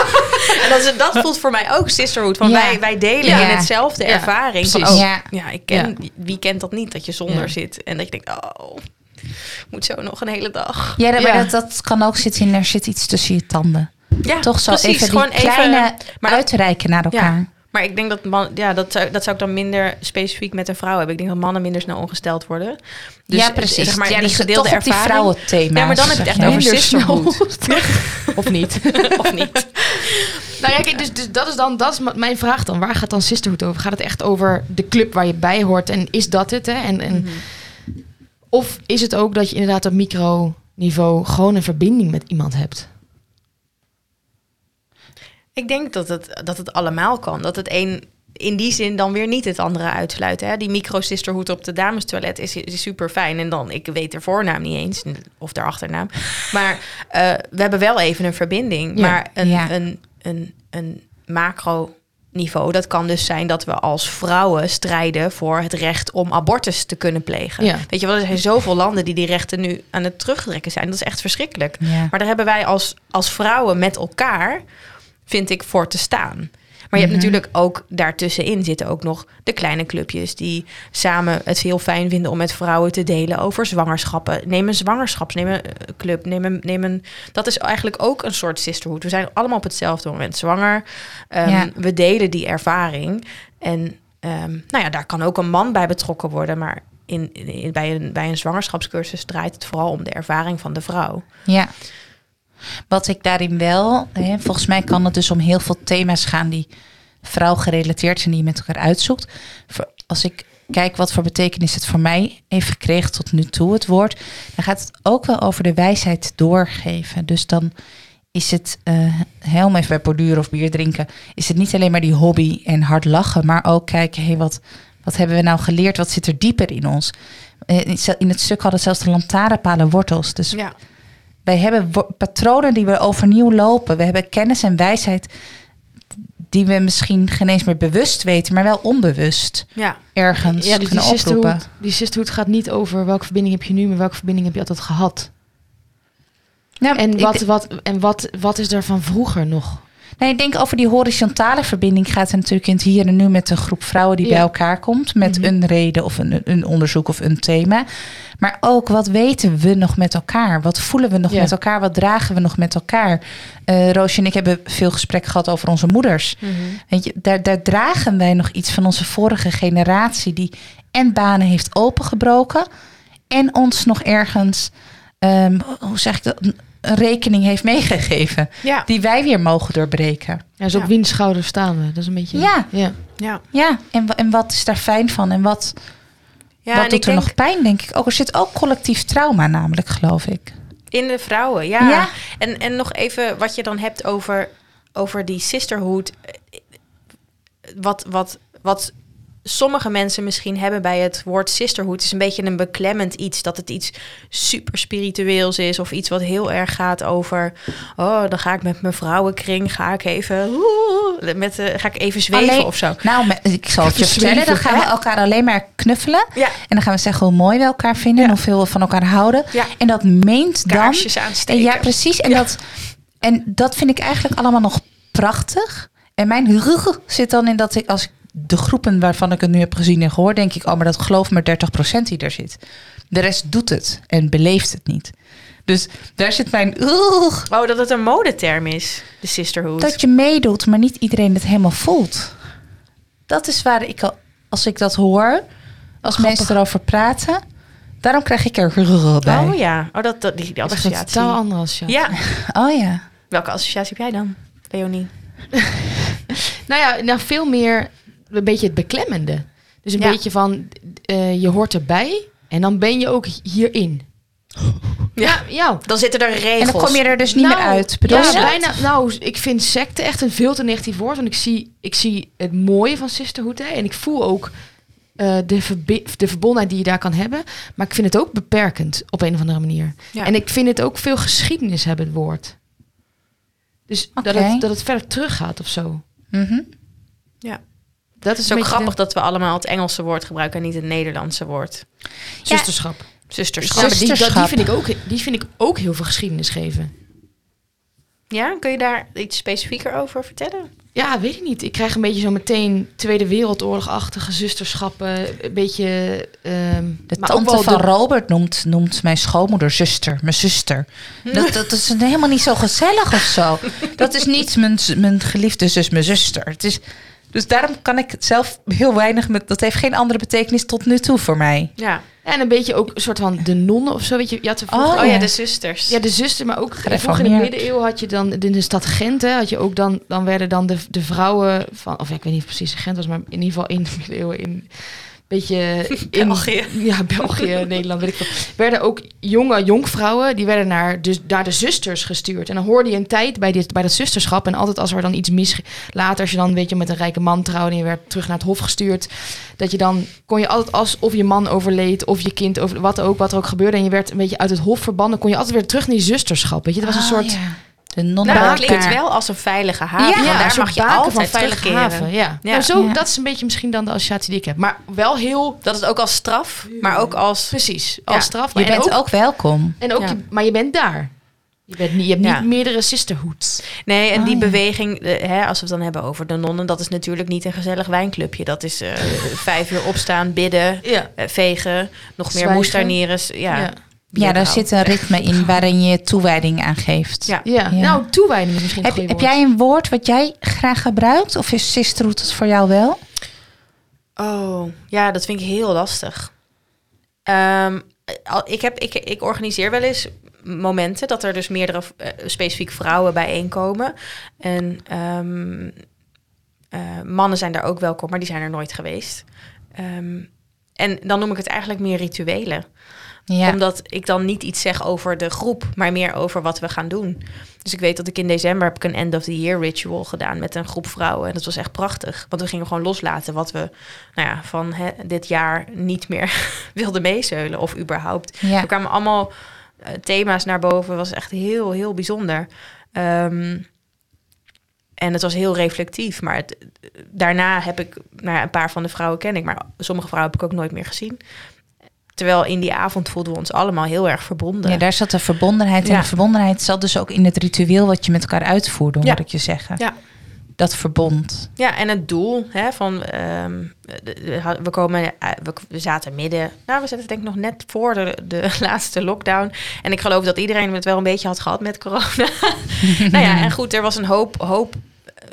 en dat, is, dat voelt voor mij ook sisterhood. Van Ja. wij, wij delen Ja. in hetzelfde Ja, ervaring. Van, oh, Ja. ja. ik ken, wie kent dat niet, dat je zonder Ja. zit. En dat je denkt, oh, moet zo nog een hele dag. Ja, maar Ja. Dat, dat kan ook zitten in, er zit iets tussen je tanden. Ja, Toch zo precies, even die gewoon even- kleine maar uitreiken naar elkaar. Ja, maar ik denk dat man, ja, dat zou, dat zou ik dan minder specifiek met een vrouw hebben. Ik denk dat mannen minder snel ongesteld worden. Dus ja, precies. Zeg maar, ja, die gedeelde toch op die ervaring. vrouwenthema's. Ja, maar dan heb je het echt over sisterhood. of niet? of niet? Nou ja, kijk, dus, dus dat is dan dat is mijn vraag dan. Waar gaat dan Sisterhood over? Gaat het echt over de club waar je bij hoort en is dat het? Hè? En, en, Of is het ook dat je inderdaad op microniveau gewoon een verbinding met iemand hebt? Ik denk dat het, dat het allemaal kan. Dat het een in die zin dan weer niet het andere uitsluit. Hè? Die micro-sisterhoed op de damestoilet is, is super fijn. En dan, ik weet de voornaam niet eens, of de achternaam. Maar eh, we hebben wel even een verbinding. Ja. Maar een, Ja. een, een, een macro niveau, dat kan dus zijn dat we als vrouwen strijden voor het recht om abortus te kunnen plegen. Ja. Weet je wel, er zijn zoveel landen die die rechten nu aan het terugtrekken zijn. Dat is echt verschrikkelijk. Ja. Maar daar hebben wij als, als vrouwen met elkaar, vind ik, voor te staan. Maar je hebt Mhm. natuurlijk ook daartussenin zitten ook nog de kleine clubjes die samen het heel fijn vinden om met vrouwen te delen over zwangerschappen. Neem een zwangerschaps, neem een eh, club, neem een, neem een. Dat is eigenlijk ook een soort sisterhood. We zijn allemaal op hetzelfde moment zwanger. Ehm, Ja. We delen die ervaring. En ehm, nou ja, daar kan ook een man bij betrokken worden. Maar in, in- bij, een, bij een zwangerschapscursus draait het vooral om de ervaring van de vrouw. Ja. Wat ik daarin wel, hè, volgens mij kan het dus om heel veel thema's gaan die vrouw gerelateerd zijn, die je met elkaar uitzoekt. Als ik kijk wat voor betekenis het voor mij heeft gekregen tot nu toe, het woord, dan gaat het ook wel over de wijsheid doorgeven. Dus dan is het, helemaal even bij borduren of bier drinken, is het niet alleen maar die hobby en hard lachen, maar ook kijken, hé, wat, wat hebben we nou geleerd? Wat zit er dieper in ons? Eh, In het stuk hadden zelfs de lantaarnpalen wortels. Dus Ja. Wij hebben patronen die we overnieuw lopen. We hebben kennis en wijsheid die we misschien geen eens meer bewust weten, maar wel onbewust Ja. ergens Ja, dus die kunnen oproepen. sisterhood, die sisterhood gaat niet over welke verbinding heb je nu, maar welke verbinding heb je altijd gehad. Nou, En wat, wat, en wat, wat is er van vroeger nog? Nee, ik denk over die horizontale verbinding gaat het natuurlijk in het hier en nu met een groep vrouwen die Ja. bij elkaar komt met Mhm. een reden of een, een onderzoek of een thema. Maar ook wat weten we nog met elkaar? Wat voelen we nog Ja. met elkaar? Wat dragen we nog met elkaar? Eh Roosje en ik hebben veel gesprekken gehad over onze moeders. Weet je, daar, daar dragen wij nog iets van onze vorige generatie die en banen heeft opengebroken en ons nog ergens, ehm, hoe zeg ik dat, een rekening heeft meegegeven Ja. die wij weer mogen doorbreken. Ja, dus op Ja. wiens schouders staan we? Dat is een beetje... Ja. ja. Ja. Ja, en, en wat is daar fijn van en wat, Ja, wat en doet er denk nog pijn, denk ik ook. Er zit ook collectief trauma namelijk, geloof ik. in de vrouwen, ja. Ja. En, en nog even wat je dan hebt over over die sisterhood. Wat, wat, wat sommige mensen misschien hebben bij het woord sisterhood... is een beetje een beklemmend iets. Dat het iets super spiritueels is. Of iets wat heel erg gaat over... oh, dan ga ik met mijn vrouwenkring... ga ik even, oeh, met, de ga ik even zweven Alleen- of zo. Nou, ik zal het je vertellen. Dan gaan we elkaar alleen maar knuffelen. Ja. En dan gaan we zeggen hoe mooi we elkaar vinden. En hoeveel we van elkaar houden. Ja. En dat meent dan... Aansteken. ja, precies. En, dat, en dat vind ik eigenlijk allemaal nog prachtig. En mijn rug zit dan in dat ik, als ik de groepen waarvan ik het nu heb gezien en gehoord, denk ik, oh, maar dat geloof maar 30% die er zit. De rest doet het en beleeft het niet. Dus daar zit mijn ugh, Oh, dat het een modeterm is, de sisterhood. dat je meedoet, maar niet iedereen het helemaal voelt. Dat is waar ik al, als ik dat hoor, als mensen erover praten, daarom krijg ik er bij. Oh ja, oh, dat, dat, die, die Dat is een associatie. totaal andere associatie. Ja, Oh ja. welke associatie heb jij dan, Leonie? Nou ja, nou veel meer een beetje het beklemmende. Dus een Ja. beetje van, eh, je hoort erbij en dan ben je ook hierin. Ja, ja. Dan zitten er regels. En dan kom je er dus niet Nou, meer uit. Bedoel ja, bijna. Nou, ik vind secte echt een veel te negatief woord. Want ik zie, ik zie het mooie van sisterhood. Hè, en ik voel ook eh, de, verbi- de verbondenheid die je daar kan hebben. Maar ik vind het ook beperkend op een of andere manier. Ja. En ik vind het ook veel geschiedenis hebben, het woord. Dus dat, het, dat het verder teruggaat of zo. Mhm. Ja. Dat is ook grappig dat we allemaal het Engelse woord gebruiken en niet het Nederlandse woord. zusterschap. Zusterschap. Maar die, dat, die, Zusterschap. vind ik ook, die vind ik ook heel veel geschiedenis geven. Ja, kun je daar iets specifieker over vertellen? Ja, weet ik niet. Ik krijg een beetje zo meteen Tweede Wereldoorlog-achtige zusterschappen. Een beetje... ehm De tante van de- Robert noemt, noemt mijn schoonmoeder zuster, mijn zuster. Dat, dat is helemaal niet zo gezellig of zo. Dat is niet mijn, mijn geliefde zus, mijn zuster. Het is, dus daarom kan ik het zelf heel weinig met. Dat heeft geen andere betekenis tot nu toe voor mij. Ja. En een beetje ook een soort van de nonnen of zo. Weet je, je had er vroeger- Oh, Oh, ja, ja. de zusters. Ja, de zuster, maar ook vroeger in de middeleeuwen had je dan in de stad Gent, hè, had je ook dan, dan werden dan de, de vrouwen van, of ja, ik weet niet precies Gent was, maar in ieder geval in de middeleeuwen in beetje in België. Ja, België, Nederland, weet ik veel. Werden ook jonge jonkvrouwen, die werden naar de, naar de zusters gestuurd. En dan hoorde je een tijd bij, dit, bij dat zusterschap. En altijd als er dan iets mis... Later, als je dan weet je, met een rijke man trouwde... en je werd terug naar het hof gestuurd... dat je dan... kon je altijd als of je man overleed... of je kind over wat ook, wat er ook gebeurde... en je werd een beetje uit het hof verbannen... kon je altijd weer terug naar die zusterschap. Weet je, het was een Ah, soort... ja. De nonnen Nou, dat klinkt wel als een veilige haven. Ja, daar soort mag je altijd veilige terugkeren. haven, Ja. Ja. Nou, zo, Ja. dat is een beetje misschien dan de associatie die ik heb. Maar wel heel... Dat is ook als straf, maar ook als... Precies, als Ja. straf. Je maar bent ook, welkom. En ook Ja. je, maar je bent daar. Je, bent niet, je hebt Ja. niet meerdere sisterhoods. Nee, en Oh, die ja. beweging, hè, als we het dan hebben over de nonnen... dat is natuurlijk niet een gezellig wijnclubje. Dat is eh, vijf uur opstaan, bidden, Ja. eh, vegen, nog meer Zwijgen. Ja, Ja. Ja, daar zit een ritme in waarin je toewijding aan geeft. Ja. Ja. Ja. nou toewijding is misschien Heb, heb jij een woord wat jij graag gebruikt? Of is sisterhood het voor jou wel? Oh, ja, dat vind ik heel lastig. Al- ik, heb, ik, ik organiseer wel eens momenten dat er dus meerdere eh, specifiek vrouwen bijeenkomen. En ehm, eh, mannen zijn daar ook welkom, maar die zijn er nooit geweest. Ehm, en dan noem ik het eigenlijk meer rituelen. Ja. Omdat ik dan niet iets zeg over de groep, maar meer over wat we gaan doen. Dus ik weet dat ik in december heb ik een end of the year ritual gedaan met een groep vrouwen. En dat was echt prachtig. Want we gingen gewoon loslaten wat we nou ja, van hè, dit jaar niet meer wilden meezeulen. Of überhaupt. Ja. Er kwamen allemaal eh, thema's naar boven. was echt heel, heel bijzonder. Ehm, en het was heel reflectief. Maar het- daarna heb ik, nou ja, een paar van de vrouwen ken ik, maar sommige vrouwen heb ik ook nooit meer gezien. Terwijl in die avond voelden we ons allemaal heel erg verbonden. Ja, daar zat de verbondenheid. En de verbondenheid zat dus ook in het ritueel wat je met elkaar uitvoerde, hoor Ja. ik je zeggen. Ja. Dat verbond. Ja, en het doel hè, van ehm, we komen, eh, we, we zaten midden, nou, we zaten denk ik nog net voor de, de laatste lockdown. En ik geloof dat iedereen het wel een beetje had gehad met corona. nou ja, en goed, er was een hoop, hoop.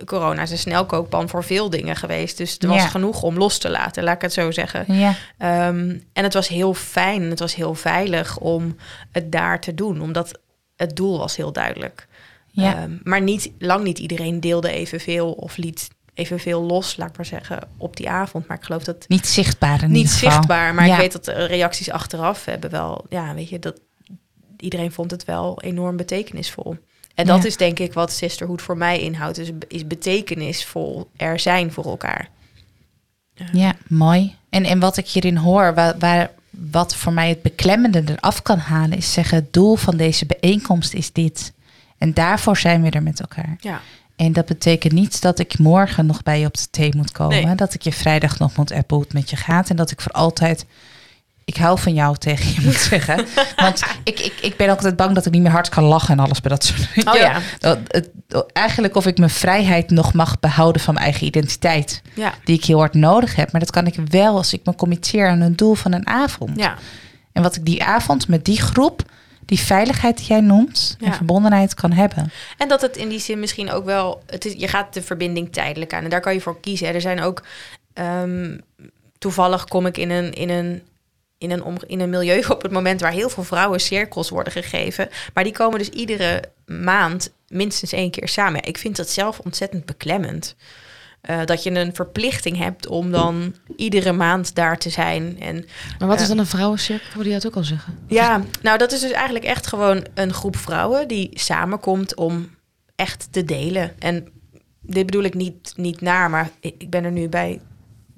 Corona is een snelkookpan voor veel dingen geweest. Dus er was Ja. genoeg om los te laten, laat ik het zo zeggen. Ja. Ehm, en het was heel fijn, het was heel veilig om het daar te doen, omdat het doel was heel duidelijk. Ja. Ehm, maar niet, lang niet iedereen deelde evenveel of liet evenveel los, laat ik maar zeggen, op die avond. Maar ik geloof dat Niet zichtbaar in niet geval. zichtbaar. Maar Ja. ik weet dat de reacties achteraf hebben wel, ja, weet je, dat iedereen vond het wel enorm betekenisvol. En dat Ja. is denk ik wat sisterhood voor mij inhoudt. Dus is betekenisvol er zijn voor elkaar. Ja, mooi. En, en wat ik hierin hoor, waar, waar, wat voor mij het beklemmende eraf kan halen, is zeggen: het doel van deze bijeenkomst is dit. En daarvoor zijn we er met elkaar. Ja. En dat betekent niet dat ik morgen nog bij je op de thee moet komen. Nee. Dat ik je vrijdag nog moet appen hoe het met je gaat. En dat ik voor altijd. Ik hou van jou tegen je moet zeggen. Want ik, ik, ik ben altijd bang dat ik niet meer hard kan lachen en alles bij dat soort Oh ja. Dat, het, eigenlijk of ik mijn vrijheid nog mag behouden van mijn eigen identiteit. Ja. Die ik heel hard nodig heb. Maar dat kan ik wel als ik me committeer aan een doel van een avond. Ja. En wat ik die avond met die groep, die veiligheid die jij noemt, en verbondenheid kan hebben. En dat het in die zin misschien ook wel... Het is, je gaat de verbinding tijdelijk aan. En daar kan je voor kiezen. hè. Er zijn ook... ehm, toevallig kom ik in een, in, een, in, een om, in een milieu op het moment... waar heel veel vrouwen cirkels worden gegeven. Maar die komen dus iedere maand minstens één keer samen. Ik vind dat zelf ontzettend beklemmend. Eh, dat je een verplichting hebt om dan iedere maand daar te zijn. En Maar wat is Ja. dan een vrouwencirkel? Hoorde je dat ook al zeggen. ja, nou dat is dus eigenlijk echt gewoon een groep vrouwen die samenkomt om echt te delen. En dit bedoel ik niet, niet naar, maar ik ben er nu bij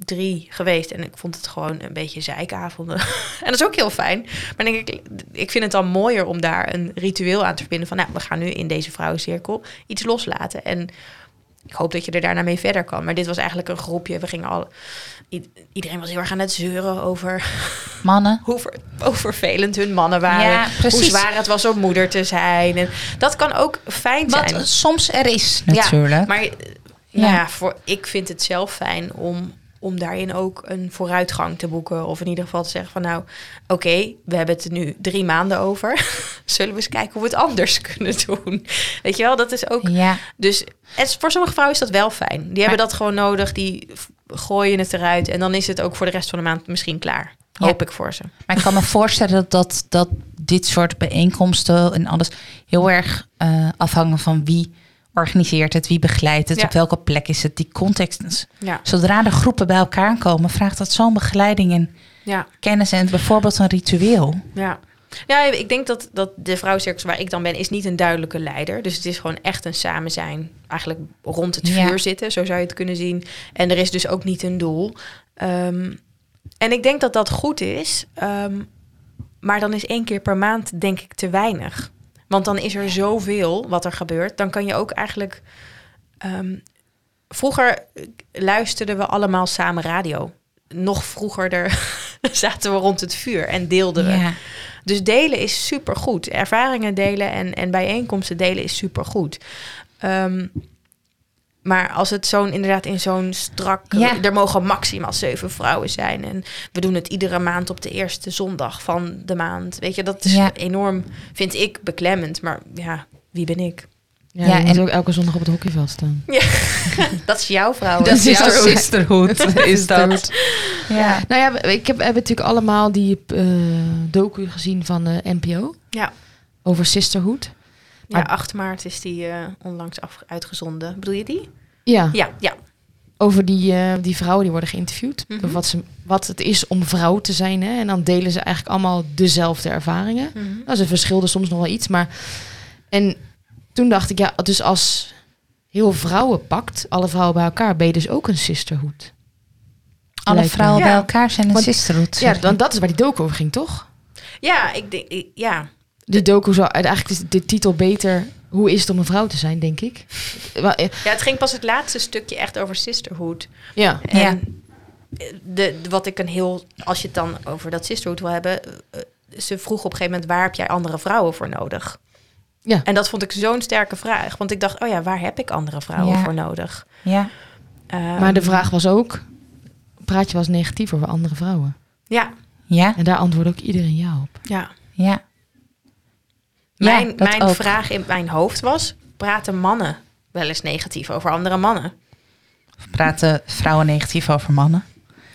drie geweest en ik vond het gewoon een beetje zeikavonden. en dat is ook heel fijn. Maar denk ik, ik vind het dan mooier om daar een ritueel aan te verbinden van, nou, we gaan nu in deze vrouwencirkel iets loslaten. En ik hoop dat je er daarna mee verder kan. Maar dit was eigenlijk een groepje. We gingen al. Iedereen was heel erg aan het zeuren over Mannen. hoe, ver- hoe vervelend hun mannen waren. Ja, precies. Hoe zwaar het was om moeder te zijn. En dat kan ook fijn Wat zijn. soms er is natuurlijk. Maar nou ja, voor, ik vind het zelf fijn om, om daarin ook een vooruitgang te boeken. Of in ieder geval te zeggen van nou, oké, we hebben het er nu drie maanden over. Zullen we eens kijken hoe we het anders kunnen doen? Weet je wel, dat is ook... ja, Dus het, voor sommige vrouwen is dat wel fijn. Die hebben dat gewoon nodig. Die gooien het eruit. En dan is het ook voor de rest van de maand misschien klaar. Ja. Hoop ik voor ze. maar ik kan me voorstellen dat, dat, dat dit soort bijeenkomsten en alles heel erg eh, afhangen van wie organiseert het, wie begeleidt het, Ja. op welke plek is het, die context. Dus Ja, Zodra de groepen bij elkaar komen, vraagt dat zo'n begeleiding en ja, kennis en bijvoorbeeld een ritueel. ja. Ja, ik denk dat, dat de vrouwencirkels waar ik dan ben, is niet een duidelijke leider. Dus het is gewoon echt een samen zijn. Eigenlijk rond het vuur zitten, zo zou je het kunnen zien. En er is dus ook niet een doel. Ehm, en ik denk dat dat goed is. ehm, maar dan is één keer per maand denk ik te weinig. Want dan is er zoveel wat er gebeurt. Dan kan je ook eigenlijk... ehm, vroeger luisterden we allemaal samen radio. Nog vroeger er zaten we rond het vuur en deelden we. Ja. Dus delen is supergoed. Ervaringen delen en, en bijeenkomsten delen is supergoed. Ehm maar als het zo'n inderdaad in zo'n strak... Ja. Er mogen maximaal zeven vrouwen zijn. En we doen het iedere maand op de eerste zondag van de maand. Weet je, dat is Ja. enorm, vind ik, beklemmend. Maar ja, wie ben ik? Ja, Ja, en- ook elke zondag op het hockeyveld staan. Dat is jouw vrouw. Dat is jouw sisterhood. sisterhood, is dat. Ja. Nou ja, ik heb, heb natuurlijk allemaal die eh docu gezien van de NPO Ja. over sisterhood. Ja, Maar- 8 maart is die eh, onlangs af, uitgezonden. Bedoel je die? Ja, Ja, ja. over die, eh, die vrouwen die worden geïnterviewd. Mhm. Wat, ze, wat het is om vrouw te zijn. Hè? En dan delen ze eigenlijk allemaal dezelfde ervaringen. Mhm. Nou, ze verschilden soms nog wel iets, maar... En toen dacht ik, ja, dus als heel vrouwen pakt, alle vrouwen bij elkaar, ben je dus ook een sisterhood. Alle Lijkt me. vrouwen Ja. bij elkaar zijn een Want- sisterhood. Ja, dan, dat is waar die docu over ging, toch? Ja, ik denk, ja. De docu zou eigenlijk is de titel beter. Hoe is het om een vrouw te zijn, denk ik. Eh, Ja, het ging pas het laatste stukje echt over sisterhood. Ja, En Ja. de, de- wat ik een heel, als je het dan over dat sisterhood wil hebben, eh, ze vroeg op een gegeven moment waar heb jij andere vrouwen voor nodig? Ja. En dat vond ik zo'n sterke vraag, want ik dacht, oh ja, waar heb ik andere vrouwen Ja. voor nodig? Ja. Ehm, maar de vraag was ook: praat je wel eens negatief over andere vrouwen? Ja, Ja. En daar antwoordde ook iedereen ja op. ja. Ja. Mijn, Ja, mijn ook. vraag in mijn hoofd was, praten mannen wel eens negatief over andere mannen? Praten vrouwen negatief over mannen?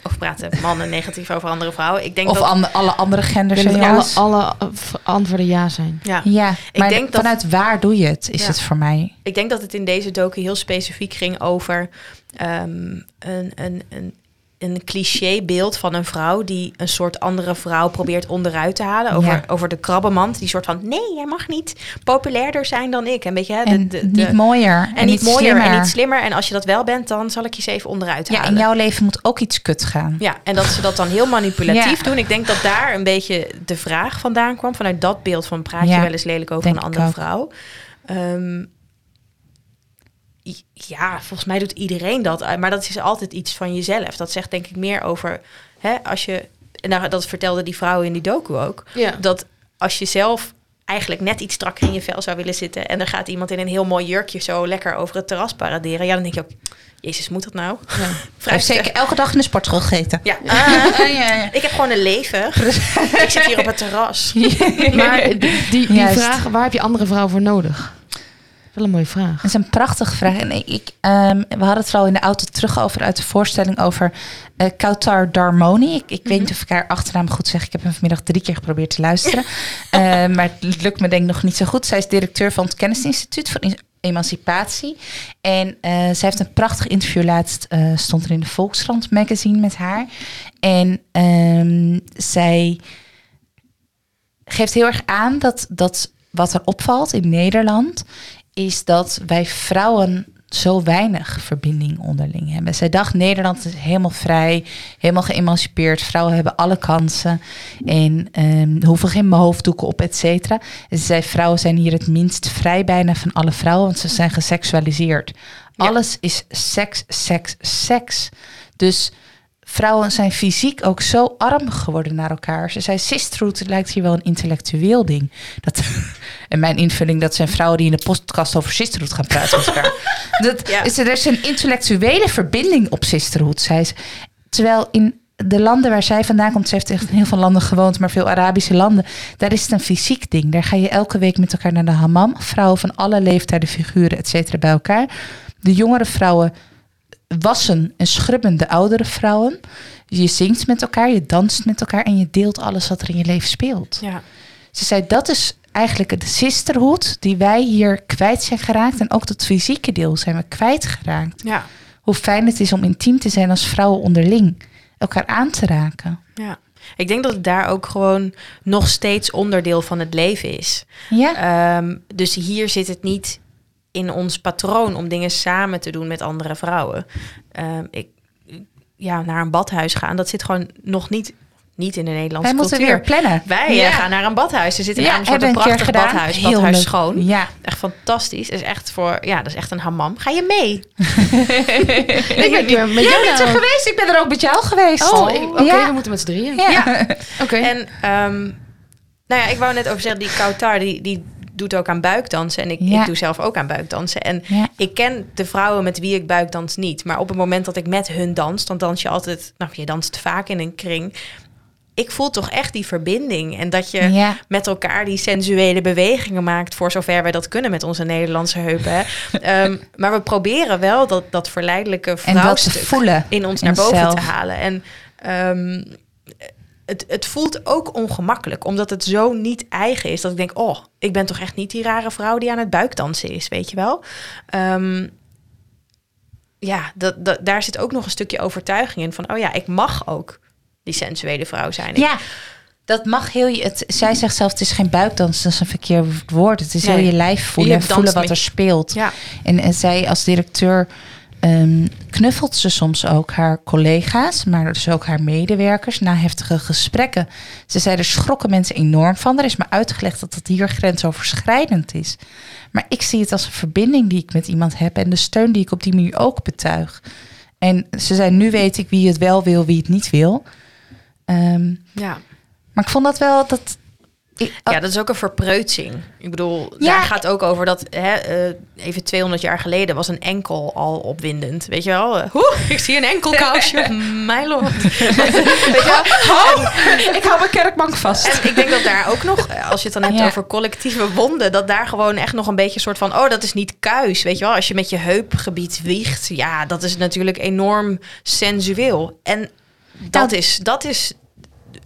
Of praten mannen negatief over andere vrouwen? Ik denk Of dat... an- alle andere genders Ik denk dat alle, alle eh, antwoorden ja zijn. ja. Ja, maar denk dat- vanuit waar doe je het, is Ja. het voor mij. Ik denk dat het in deze docu heel specifiek ging over ehm, een, een, een een clichébeeld van een vrouw die een soort andere vrouw probeert onderuit te halen. Over, Ja. over de krabbenmand. Die soort van, nee, jij mag niet populairder zijn dan ik. En, weet je, hè, de, En de, de- niet mooier. en, niet mooier slimmer. en niet slimmer. En als je dat wel bent, dan zal ik je eens even onderuit Ja, halen. in jouw leven moet ook iets kut gaan. Ja, en dat ze dat dan heel manipulatief Ja. doen. Ik denk dat daar een beetje de vraag vandaan kwam. Vanuit dat beeld van praat je Ja, wel eens lelijk over een andere vrouw. Ehm, ja, volgens mij doet iedereen dat. eh, Maar dat is altijd iets van jezelf. Dat zegt denk ik meer over... Hè, als je, en dat vertelde die vrouw in die docu ook. Ja. Dat als je zelf eigenlijk net iets strakker in je vel zou willen zitten... en er gaat iemand in een heel mooi jurkje zo lekker over het terras paraderen... ja, dan denk je ook... Jezus, moet dat nou? Ja. Vrij heeft zeker elke dag in de sportschool gegeten. Ja. Ah, ja, ja. Ik heb gewoon een leven. ik zit hier op het terras. Maar die, die, die vraag, waar heb je andere vrouwen voor nodig? Wel een mooie vraag. Dat is een prachtige vraag. En ik, ehm, we hadden het wel in de auto terug over uit de voorstelling over eh Kautar Darmoni. Ik, ik weet niet of ik haar achternaam goed zeg. Ik heb hem vanmiddag drie keer geprobeerd te luisteren. Eh, maar het lukt me denk ik nog niet zo goed. Zij is directeur van het Kennisinstituut voor Emancipatie. En eh, zij heeft een prachtig interview laatst, stond er in de Volkskrant magazine met haar. En ehm, zij geeft heel erg aan dat, dat wat er opvalt in Nederland, is dat wij vrouwen zo weinig verbinding onderling hebben. Zij dacht Nederland is helemaal vrij, helemaal geëmancipeerd. Vrouwen hebben alle kansen en ehm, hoeven geen hoofddoeken op, et cetera. En ze zei, vrouwen zijn hier het minst vrij bijna van alle vrouwen, want ze zijn geseksualiseerd. Ja. Alles is seks, seks, seks. Dus vrouwen zijn fysiek ook zo arm geworden naar elkaar. Ze zei, sisterhood lijkt hier wel een intellectueel ding. Dat, en mijn invulling, dat zijn vrouwen die in de podcast over sisterhood gaan praten met elkaar. Dat, Ja. is, er is een intellectuele verbinding op sisterhood, zei ze. Terwijl in de landen waar zij vandaan komt, ze heeft echt in heel veel landen gewoond, maar veel Arabische landen, daar is het een fysiek ding. Daar ga je elke week met elkaar naar de hammam. Vrouwen van alle leeftijden, figuren, et cetera, bij elkaar. De jongere vrouwen wassen en schrubben de oudere vrouwen. Je zingt met elkaar, je danst met elkaar en je deelt alles wat er in je leven speelt. Ja. Ze zei dat is eigenlijk de sisterhood die wij hier kwijt zijn geraakt. En ook dat fysieke deel zijn we kwijtgeraakt. Ja. Hoe fijn het is om intiem te zijn als vrouwen onderling. Elkaar aan te raken. ja. Ik denk dat het daar ook gewoon nog steeds onderdeel van het leven is. Ja, Ehm, dus hier zit het niet in ons patroon om dingen samen te doen met andere vrouwen. Ehm, ik, ja, naar een badhuis gaan, dat zit gewoon nog niet, niet in de Nederlandse wij moeten cultuur. weer plannen. Wij eh, Ja. gaan naar een badhuis. Er zit in Ja, Amersfoort een prachtig badhuis. Heel Badhuis leuk. Schoon. Ja. Echt fantastisch. is echt voor, ja, dat is echt een hammam. Ga je mee? Ik ben hier met Jij jou bent er geweest, ik ben er ook met jou geweest. Oh, ik- oké, Ja. we moeten met z'n drieën. Ja. Ja. Oké. En ehm, nou ja, ik wou net over zeggen, die Kautar, die, die doet ook aan buikdansen. En ik, Ja. ik doe zelf ook aan buikdansen. En Ja. ik ken de vrouwen met wie ik buikdans niet. Maar op het moment dat ik met hun dans, dan dans je altijd... Nou, je danst vaak in een kring. Ik voel toch echt die verbinding. En dat je Ja. met elkaar die sensuele bewegingen maakt... voor zover wij dat kunnen met onze Nederlandse heupen. Ehm, maar we proberen wel dat, dat verleidelijke En dat te vrouwstuk voelen. in ons naar boven te halen. En ehm, het, het voelt ook ongemakkelijk, omdat het zo niet eigen is. Dat ik denk, oh, ik ben toch echt niet die rare vrouw die aan het buikdansen is, weet je wel? Ehm, ja, dat, dat, daar zit ook nog een stukje overtuiging in van, oh ja, ik mag ook die sensuele vrouw zijn. Ik- Ja, dat mag heel je. Het, zij zegt zelf: het is geen buikdans, dat is een verkeerd woord. Het is Nee. heel je lijf voelen, voelen wat er speelt. Ja, En, en zij als directeur ehm, knuffelt ze soms ook haar collega's, maar dus ook haar medewerkers na heftige gesprekken. Ze zei, er schrokken mensen enorm van. Er is me uitgelegd dat het hier grensoverschrijdend is. Maar ik zie het als een verbinding die ik met iemand heb en de steun die ik op die manier ook betuig. En ze zei, nu weet ik wie het wel wil, wie het niet wil. Ehm, ja. maar ik vond dat wel dat. Ja, dat is ook een verpreutsing. Ik bedoel, Ja. daar gaat ook over dat hè, eh, even 200 jaar geleden was een enkel al opwindend. Weet je wel? Eh, Oeh, ik zie een enkelkousje. My lord. Weet je wel? ik hou mijn kerkbank vast. En ik denk dat daar ook nog, eh, als je het dan hebt Ja. over collectieve wonden, dat daar gewoon echt nog een beetje een soort van, oh, dat is niet kuis. Weet je wel, als je met je heupgebied wiegt, ja, dat is natuurlijk enorm sensueel. En dat, Nou, is, dat is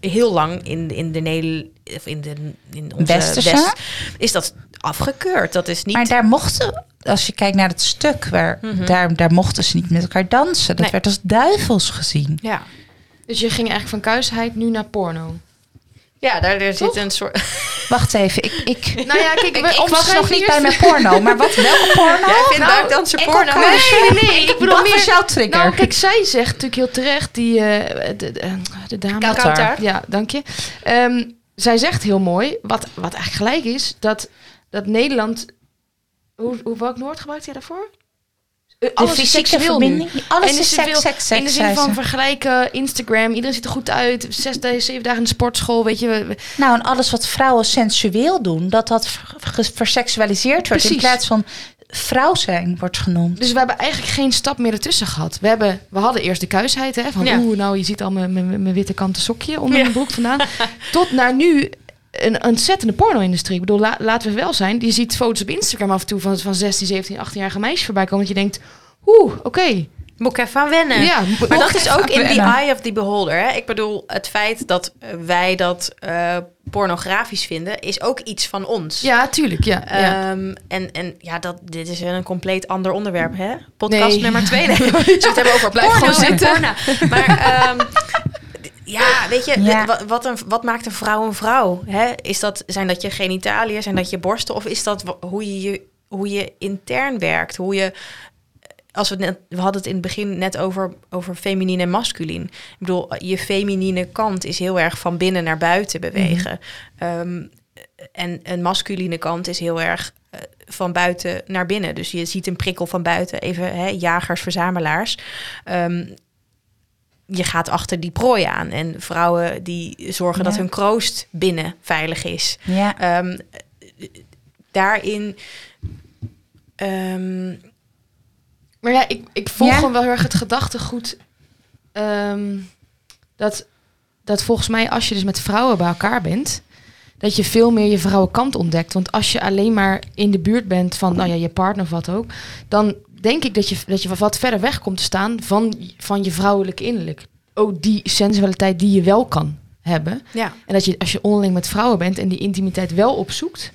heel lang in, in de Nederlandse of in, de, in onze Westerse? West, is dat afgekeurd. Dat is niet... Maar daar mochten, als je kijkt naar het stuk, waar, Mhm. daar, daar mochten ze niet met elkaar dansen. Dat Nee. werd als duivels gezien. ja. Dus je ging eigenlijk van kuisheid nu naar porno. ja, daar, Toch? zit een soort... Wacht even, ik, ik, Nou ja, kijk, ik, ik was nog niet bij mijn porno. Maar wat, welke porno? Jij vindt Nou, buikdansen ik porno? Nee, nee, nee. Ik bedoel meer... was jouw trigger? Nou, kijk, zij zegt natuurlijk heel terecht, die, eh, de, de, de dame. Ja, dank je. Ehm, zij zegt heel mooi, wat, wat eigenlijk gelijk is, dat, dat Nederland... Hoe, hoe, welk woord gebruikt jij daarvoor? Eh, de alles fysieke nu. verbinding. Alles En is seks, seks, seks. In de zin van vergelijken, Instagram, iedereen ziet er goed uit. Zes, dagen, zeven dagen in de sportschool, weet je. Nou, en alles wat vrouwen sensueel doen, dat dat ver- ver- verseksualiseerd wordt. In plaats van vrouw zijn wordt genoemd. Dus we hebben eigenlijk geen stap meer ertussen gehad. We, hebben, we hadden eerst de kuisheid, hè, van Ja. oeh, nou je ziet al mijn, mijn, mijn witte kanten sokje onder Ja. mijn broek vandaan. Tot naar nu een ontzettende porno-industrie. Ik bedoel, la- laten we wel zijn. Je ziet foto's op Instagram af en toe van, van 16, 17, 18-jarige meisjes voorbij komen. Dat je denkt, oeh, oké. Moet ik even aan wennen. Ja, Maar dat is ook in the eye of the beholder. Hè? Ik bedoel, het feit dat eh, wij dat eh, pornografisch vinden, is ook iets van ons. ja, tuurlijk. Ja, ja. Ehm, en, en ja, dat, dit is een compleet ander onderwerp, hè? Podcast Nee. nummer twee. Nee, we het hebben over Blijf porno gewoon zitten. porno. Maar ehm, ja, weet je, Ja. Wat, wat, een, wat maakt een vrouw een vrouw? Hè? Is dat, zijn dat je genitaliën, zijn dat je borsten? Of is dat hoe je, je, hoe je intern werkt? Hoe je... Als we, net, we hadden het in het begin net over, over feminien en masculien. Ik bedoel, je feminine kant is heel erg van binnen naar buiten bewegen. Ehm, en een masculine kant is heel erg eh, van buiten naar binnen. Dus je ziet een prikkel van buiten, even hè, jagers, verzamelaars. Ehm, je gaat achter die prooi aan. En vrouwen die zorgen dat hun kroost binnen veilig is. Ja. Ehm, daarin. Maar ja, ik, ik volg Ja? gewoon wel heel erg het gedachtegoed. ehm, dat, dat volgens mij als je dus met vrouwen bij elkaar bent... dat je veel meer je vrouwenkant ontdekt. Want als je alleen maar in de buurt bent van nou ja, je partner of wat ook... dan denk ik dat je, dat je wat verder weg komt te staan van, van je vrouwelijke innerlijk. Ook die sensualiteit die je wel kan hebben. ja. En dat je als je onderling met vrouwen bent en die intimiteit wel opzoekt...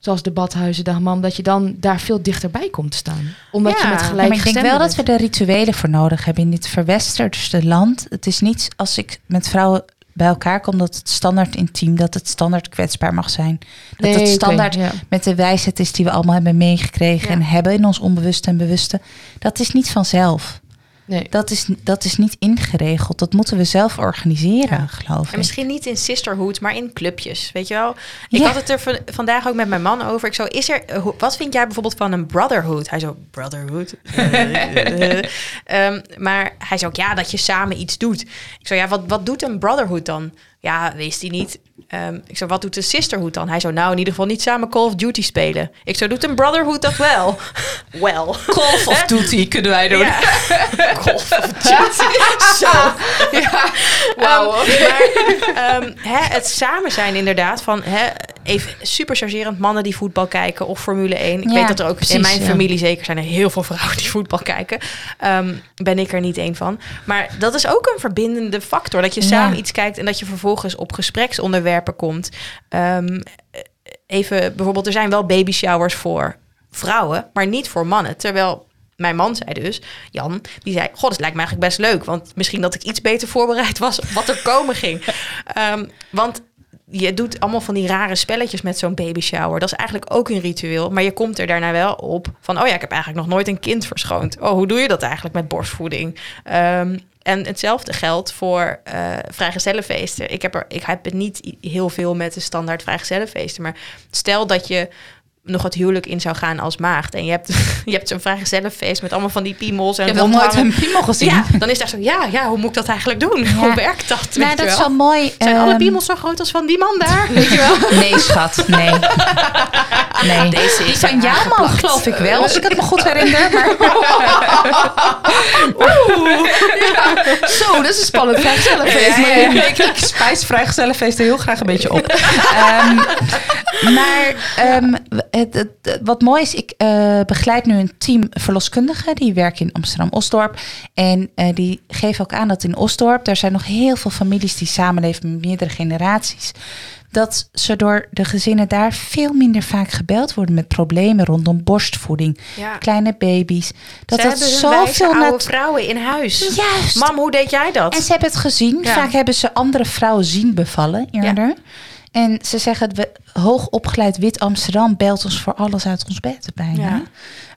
zoals de badhuizen, de hammam... dat je dan daar veel dichterbij komt te staan. Omdat Ja, je met ja, gelijk maar ik denk wel dat we er rituelen voor nodig hebben in dit verwesterde land. Het is niet als ik met vrouwen bij elkaar kom dat het standaard intiem, dat het standaard kwetsbaar mag zijn. Dat het standaard ja. met de wijsheid is die we allemaal hebben meegekregen Ja. en hebben in ons onbewuste en bewuste. Dat is niet vanzelf. Nee. Dat is, dat is niet ingeregeld. Dat moeten we zelf organiseren, Ja. geloof En ik. misschien niet in sisterhood, maar in clubjes. Weet je wel? Ik Ja. had het er van- vandaag ook met mijn man over. Ik zo, is er, eh, wat vind jij bijvoorbeeld van een brotherhood? Hij zo, brotherhood? Eh, eh. Ehm, maar hij zei ook, ja, dat je samen iets doet. Ik zo, ja, wat, wat doet een brotherhood dan? Ja, wist hij niet. Ehm, ik zo, wat doet een sisterhood dan? Hij zo, nou, in ieder geval niet samen Call of Duty spelen. Ik zo, doet een brotherhood dat wel? Wel. Call of Duty kunnen wij Ja. Call of Duty. Zo. Ja, wauw. Ehm, maar ehm, het samen zijn inderdaad van hè, even super chargerend mannen die voetbal kijken of Formule 1. Ik Ja, weet dat er ook precies, in mijn ja. familie zeker zijn er heel veel vrouwen die voetbal kijken. Ehm, ben ik er niet één van. Maar dat is ook een verbindende factor. Dat je samen iets kijkt en dat je vervolgens op gespreksonderwerpen komt. Ehm, even bijvoorbeeld, er zijn wel baby showers voor vrouwen, maar niet voor mannen. Terwijl mijn man zei dus, Jan, die zei: God, het lijkt me eigenlijk best leuk. Want misschien dat ik iets beter voorbereid was op wat er komen ging. Ehm, want je doet allemaal van die rare spelletjes met zo'n baby shower. Dat is eigenlijk ook een ritueel. Maar je komt er daarna wel op van: oh ja, ik heb eigenlijk nog nooit een kind verschoond. Oh, hoe doe je dat eigenlijk met borstvoeding? Ehm, en hetzelfde geldt voor eh vrijgezellenfeesten. Ik heb, er, ik heb het niet heel veel met de standaard vrijgezellenfeesten. Maar stel dat je nog het huwelijk in zou gaan als maagd. En je hebt, je hebt zo'n vrijgezellenfeest met allemaal van die piemels. En Ik heb nog nooit een piemel gezien. Ja, dan is daar zo, ja, ja, hoe moet ik dat eigenlijk doen? Hoe werkt dat? Nou, je dat is wel? mooi. Zijn alle ehm, piemels zo groot als van die man daar? Weet je wel? Nee, schat, nee. Nee. Deze Die van jouw man geloof ik wel, als ik het me goed herinner. Maar Zo, dat is een spannend vrijgezellenfeest. Maar ja, ja. Ik, ik spijs vrijgezellenfeesten heel graag een beetje op. Ehm, maar ehm, het, het- het- wat mooi is, ik eh, begeleid nu een team verloskundigen. Die werken in Amsterdam-Osdorp. En eh, die geven ook aan dat in Osdorp... er zijn nog heel veel families die samenleven met meerdere generaties. dat ze door de gezinnen daar veel minder vaak gebeld worden met problemen rondom borstvoeding, Ja. kleine baby's. Dat Ze dat zoveel oude vrouwen in huis. Juist. Mam, hoe deed jij dat? En ze hebben het gezien. Ja. Vaak hebben ze andere vrouwen zien bevallen eerder. En ze zeggen, we, hoogopgeleid wit Amsterdam belt ons voor alles uit ons bed bijna. Ja.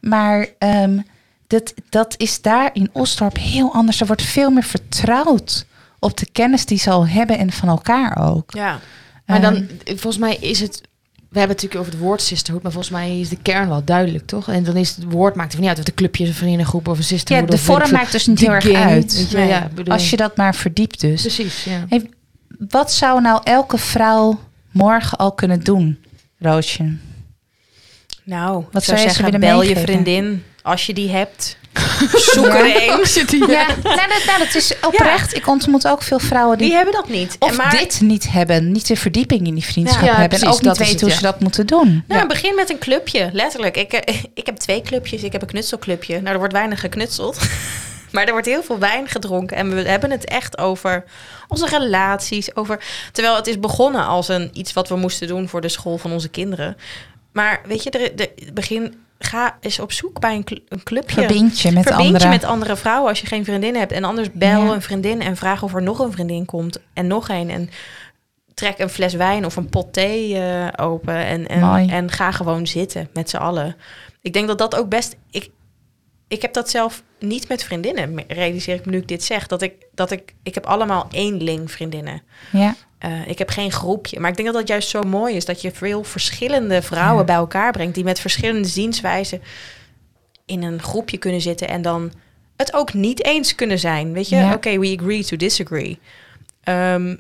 Maar ehm, dat, dat is daar in Osdorp heel anders. Er wordt veel meer vertrouwd op de kennis die ze al hebben en van elkaar ook. ja. Maar dan, Ehm, volgens mij is het... We hebben het natuurlijk over het woord sisterhood, maar volgens mij is de kern wel duidelijk, toch? En dan is het woord maakt er niet uit of het een clubje is, een vriendengroep of een ja, sisterhood. de weet ik vorm maakt dus niet De heel erg uit. weet je, Nee. ja, Als je dat maar verdiept dus. Precies, ja. Hey, wat zou nou elke vrouw morgen al kunnen doen, Roosje? Nou, Wat zou zou zeggen, willen bel je vriendin als je die hebt. Zoek er een. Ja, nou, dat, nou, dat is oprecht. Ik ontmoet ook veel vrouwen die, Die hebben dat niet. of maar, dit niet hebben, niet de verdieping in die vriendschap Ja, ja, hebben en ook niet weten hoe ja. ze dat moeten doen. Nou, Ja. begin met een clubje, letterlijk. Ik, eh, ik heb twee clubjes. Ik heb een knutselclubje. Nou, er wordt weinig geknutseld. Maar er wordt heel veel wijn gedronken. En we hebben het echt over onze relaties. Over, terwijl het is begonnen als een, iets wat we moesten doen voor de school van onze kinderen. Maar weet je, er- begin, ga eens op zoek bij een, cl- een clubje. Verbind je met Verbind je met andere vrouwen als je geen vriendin hebt. En anders bel Ja. een vriendin en vraag of er nog een vriendin komt. En nog een. En trek een fles wijn of een pot thee eh, open. En, Mooi. en, en ga gewoon zitten met z'n allen. Ik denk dat dat ook best... Ik, ik heb dat zelf niet met vriendinnen, realiseer ik me nu ik dit zeg. Dat ik, dat ik, ik heb allemaal eenling vriendinnen. Ja, Eh, ik heb geen groepje. Maar ik denk dat dat juist zo mooi is. Dat je veel verschillende vrouwen Ja. bij elkaar brengt. Die met verschillende zienswijzen in een groepje kunnen zitten. En dan het ook niet eens kunnen zijn. Weet je, Ja. oké, we agree to disagree. Ehm,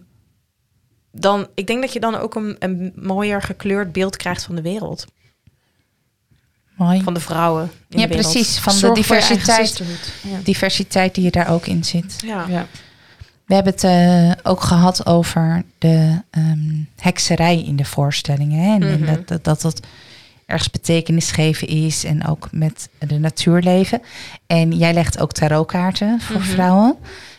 dan, ik denk dat je dan ook een, een mooier gekleurd beeld krijgt van de wereld. Mooi. Van de vrouwen in Ja, de precies. Van de Zorg diversiteit. Ja. diversiteit die je daar ook in zit. Ja. Ja. We hebben het eh, ook gehad over de ehm, hekserij in de voorstellingen. Hè? En, en Mhm. dat, dat, dat dat ergens betekenis geven is. En ook met de natuurleven. En jij legt ook tarotkaarten voor Mhm. vrouwen.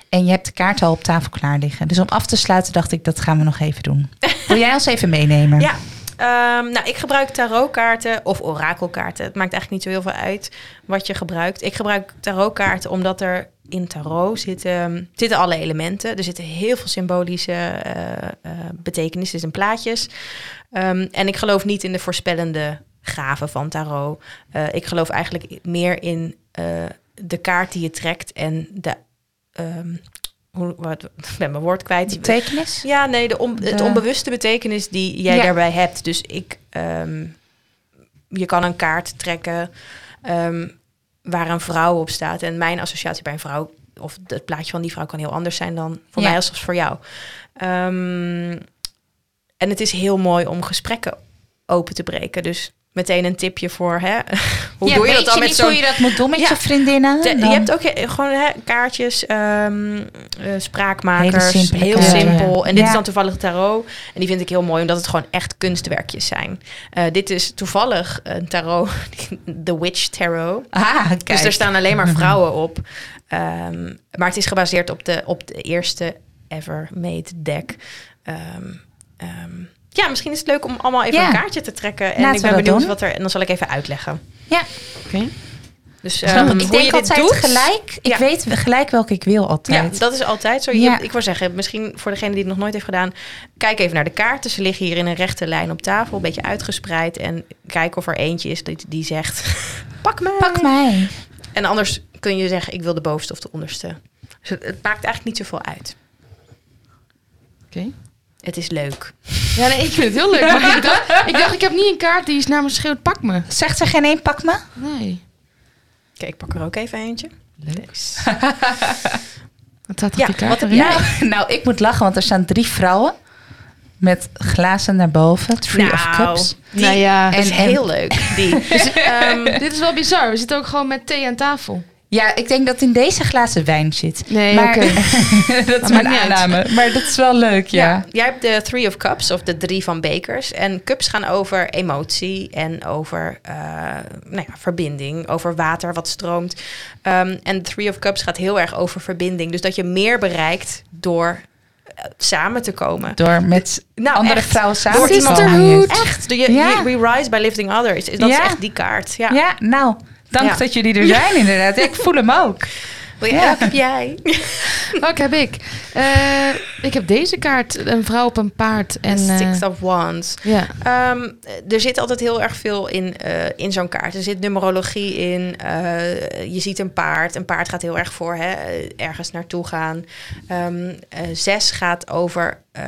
En je hebt de kaarten al op tafel klaar liggen. Dus om af te sluiten dacht ik, dat gaan we nog even doen. Wil jij ons even meenemen? Ja, ehm, nou, ik gebruik tarotkaarten of orakelkaarten. Het maakt eigenlijk niet zo heel veel uit wat je gebruikt. Ik gebruik tarotkaarten omdat er in tarot zitten, zitten alle elementen. Er zitten heel veel symbolische eh eh, betekenissen en plaatjes. Ehm, en ik geloof niet in de voorspellende gaven van tarot. Eh, ik geloof eigenlijk meer in de kaart die je trekt en de... ehm, hoe, wat, ik ben mijn woord kwijt. Betekenis? Ja, nee, de on- het De- onbewuste betekenis die jij Ja. daarbij hebt. Dus ik, ehm, je kan een kaart trekken ehm, waar een vrouw op staat. En mijn associatie bij een vrouw, of het plaatje van die vrouw kan heel anders zijn dan voor Ja. mij als voor jou. Ehm, en het is heel mooi om gesprekken open te breken. Dus meteen een tipje voor, hè? hoe Ja, doe je dat dan met zo'n hoe je dat moet doen met Ja. je vriendinnen? de- je hebt ook he- gewoon hè, kaartjes, ehm, eh, spraakmakers, heel simpel. En dit Ja. is dan toevallig tarot. En die vind ik heel mooi, omdat het gewoon echt kunstwerkjes zijn. Eh, dit is toevallig een tarot, The Witch Tarot. Ah, kijk. Dus er staan alleen maar vrouwen op. Ehm, maar het is gebaseerd op de, op de eerste ever made deck. Ehm, ja, misschien is het leuk om allemaal even Ja. een kaartje te trekken. En Laten ik ben benieuwd doen. wat er... En dan zal ik even uitleggen. Ja, Oké. Dus ehm, ik. Ik hoe je denk altijd doet, gelijk. Ik Ja. weet gelijk welke ik wil Ja, altijd. dat is altijd zo. Je- Ja. Ik wil zeggen, misschien voor degene die het nog nooit heeft gedaan, kijk even naar de kaarten. Ze liggen hier in een rechte lijn op tafel, een beetje uitgespreid. En kijk of er eentje is die, die zegt: pak mij. Pak mij. En anders kun je zeggen: ik wil de bovenste of de onderste. Dus het, het maakt eigenlijk niet zoveel uit. Oké. Het is leuk. Ja, nee, ik vind het heel leuk. Maar ik, dacht, ik dacht, ik heb niet een kaart die is naar me schreeuwt, pak me. Zegt er geen één pak me? Nee. Kijk, ik pak er ook even eentje. Leuk. Wat staat er Ja, die kaart? wat heb erin? jij? Nou, ik moet lachen, want er staan drie vrouwen met glazen naar boven. Three of Nou, Cups. Die, Nou ja. dat is En- en- heel leuk. Die. Dus, ehm, Dit is wel bizar. We zitten ook gewoon met thee aan tafel. Ja, ik denk dat in deze glazen wijn zit. Nee, maar, dat is mijn uit. aanname. Maar dat is wel leuk, ja. Ja. jij hebt de Three of Cups of de drie van bekers. En cups gaan over emotie en over eh, nou ja, verbinding, over water wat stroomt. Ehm, en Three of Cups gaat heel erg over verbinding. Dus dat je meer bereikt door samen te komen. Door met Nou, andere echt. vrouwen samen Door te komen. Echt, je, Ja. je- we rise by lifting others. Dat Ja. is echt die kaart. Ja. Ja, nou, dank Ja. dat jullie er zijn inderdaad. Ik voel hem ook. Ja. welke heb jij? Welke heb ik? Eh, ik heb deze kaart, een vrouw op een paard. En, En eh, Six of Wands. ja. Ehm, er zit altijd heel erg veel in, eh, in zo'n kaart. Er zit numerologie in. je ziet een paard. Een paard gaat heel erg voor hè, ergens naartoe gaan. Ehm, eh, zes gaat over eh,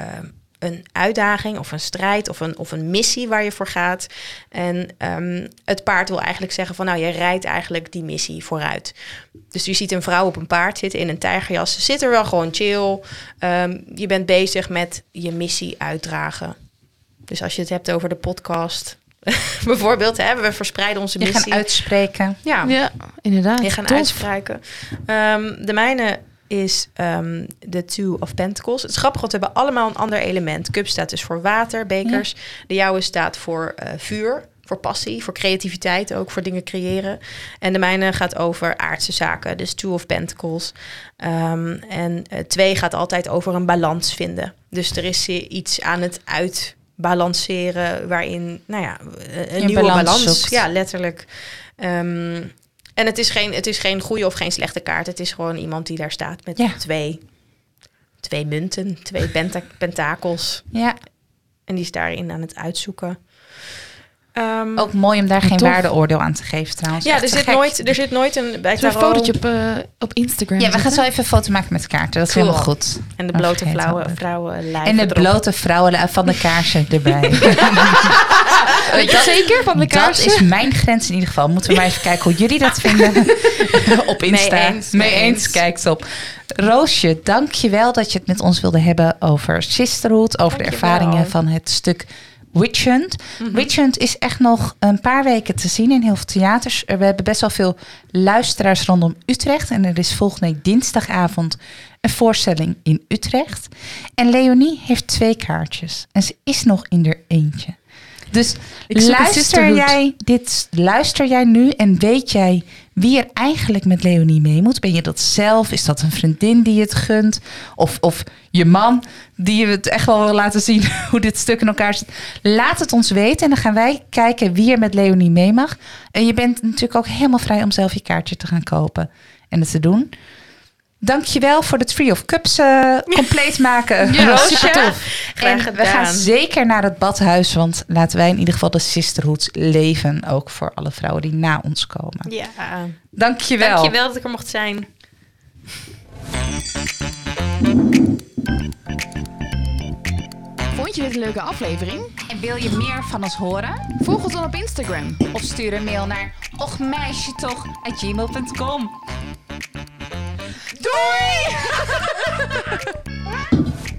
een uitdaging of een strijd of een, of een missie waar je voor gaat. En ehm, het paard wil eigenlijk zeggen van nou, je rijdt eigenlijk die missie vooruit. Dus je ziet een vrouw op een paard zitten in een tijgerjas. Ze zit er wel gewoon chill. Ehm, je bent bezig met je missie uitdragen. Dus als je het hebt over de podcast, bijvoorbeeld, hè, we verspreiden onze Je missie. gaan uitspreken. ja, ja, inderdaad. je gaan Tof. uitspreken. Ehm, de mijne is ehm, de Two of Pentacles. Het is grappig, want we hebben allemaal een ander element. Cup staat dus voor water, bekers. De jouwe staat voor eh, vuur, voor passie, voor creativiteit ook, voor dingen creëren. En de mijne gaat over aardse zaken, dus Two of Pentacles. Ehm, en eh, twee gaat altijd over een balans vinden. Dus er is eh, iets aan het uitbalanceren waarin, nou ja, een nieuwe balans. Ja, letterlijk. Ehm, en het is, geen, het is geen goede of geen slechte kaart. Het is gewoon iemand die daar staat met Ja. twee, twee munten, twee penta pentakels. Ja, En die is daarin aan het uitzoeken. Ehm, ook mooi om daar geen Tof. waardeoordeel aan te geven trouwens. ja, er zit, gek. nooit, er zit nooit een bij een fotootje op, eh, op Instagram Ja, we gaan zo even een foto maken met de kaarten. Dat is Cool. helemaal goed. En de Oh, blote vergeet vrouwen, vrouwen En de erop. blote vrouwen van de kaarsen erbij. Weet je zeker van de Dat is mijn grens in ieder geval. Moeten we maar even kijken hoe jullie dat vinden. op Insta. Mee eens, Mee eens, kijkt op. Roosje, dank je wel dat je het met ons wilde hebben over Sisterhood. Over de ervaringen van het stuk Witch Hunt. Mhm. Witch Hunt is echt nog een paar weken te zien in heel veel theaters. We hebben best wel veel luisteraars rondom Utrecht. En er is volgende week dinsdagavond een voorstelling in Utrecht. En Leonie heeft twee kaartjes. En ze is nog in er eentje. Dus luister jij, dit, luister jij nu en weet jij wie er eigenlijk met Leonie mee moet? Ben je dat zelf? Is dat een vriendin die je het gunt? Of, of je man die je het echt wel wil laten zien hoe dit stuk in elkaar zit? Laat het ons weten en dan gaan wij kijken wie er met Leonie mee mag. En je bent natuurlijk ook helemaal vrij om zelf je kaartje te gaan kopen en het te doen. Dankjewel voor de Tree of Cups eh, compleet maken. Ja, Roosje. Graag En we gaan zeker naar het badhuis, want laten wij in ieder geval de sisterhoods leven. Ook voor alle vrouwen die na ons komen. Ja, Dankjewel. dankjewel dat ik er mocht zijn. Vond je dit een leuke aflevering? En wil je meer van ons horen? Volg ons dan op Instagram. Of stuur een mail naar ochmeisjetoch.gmail.com story.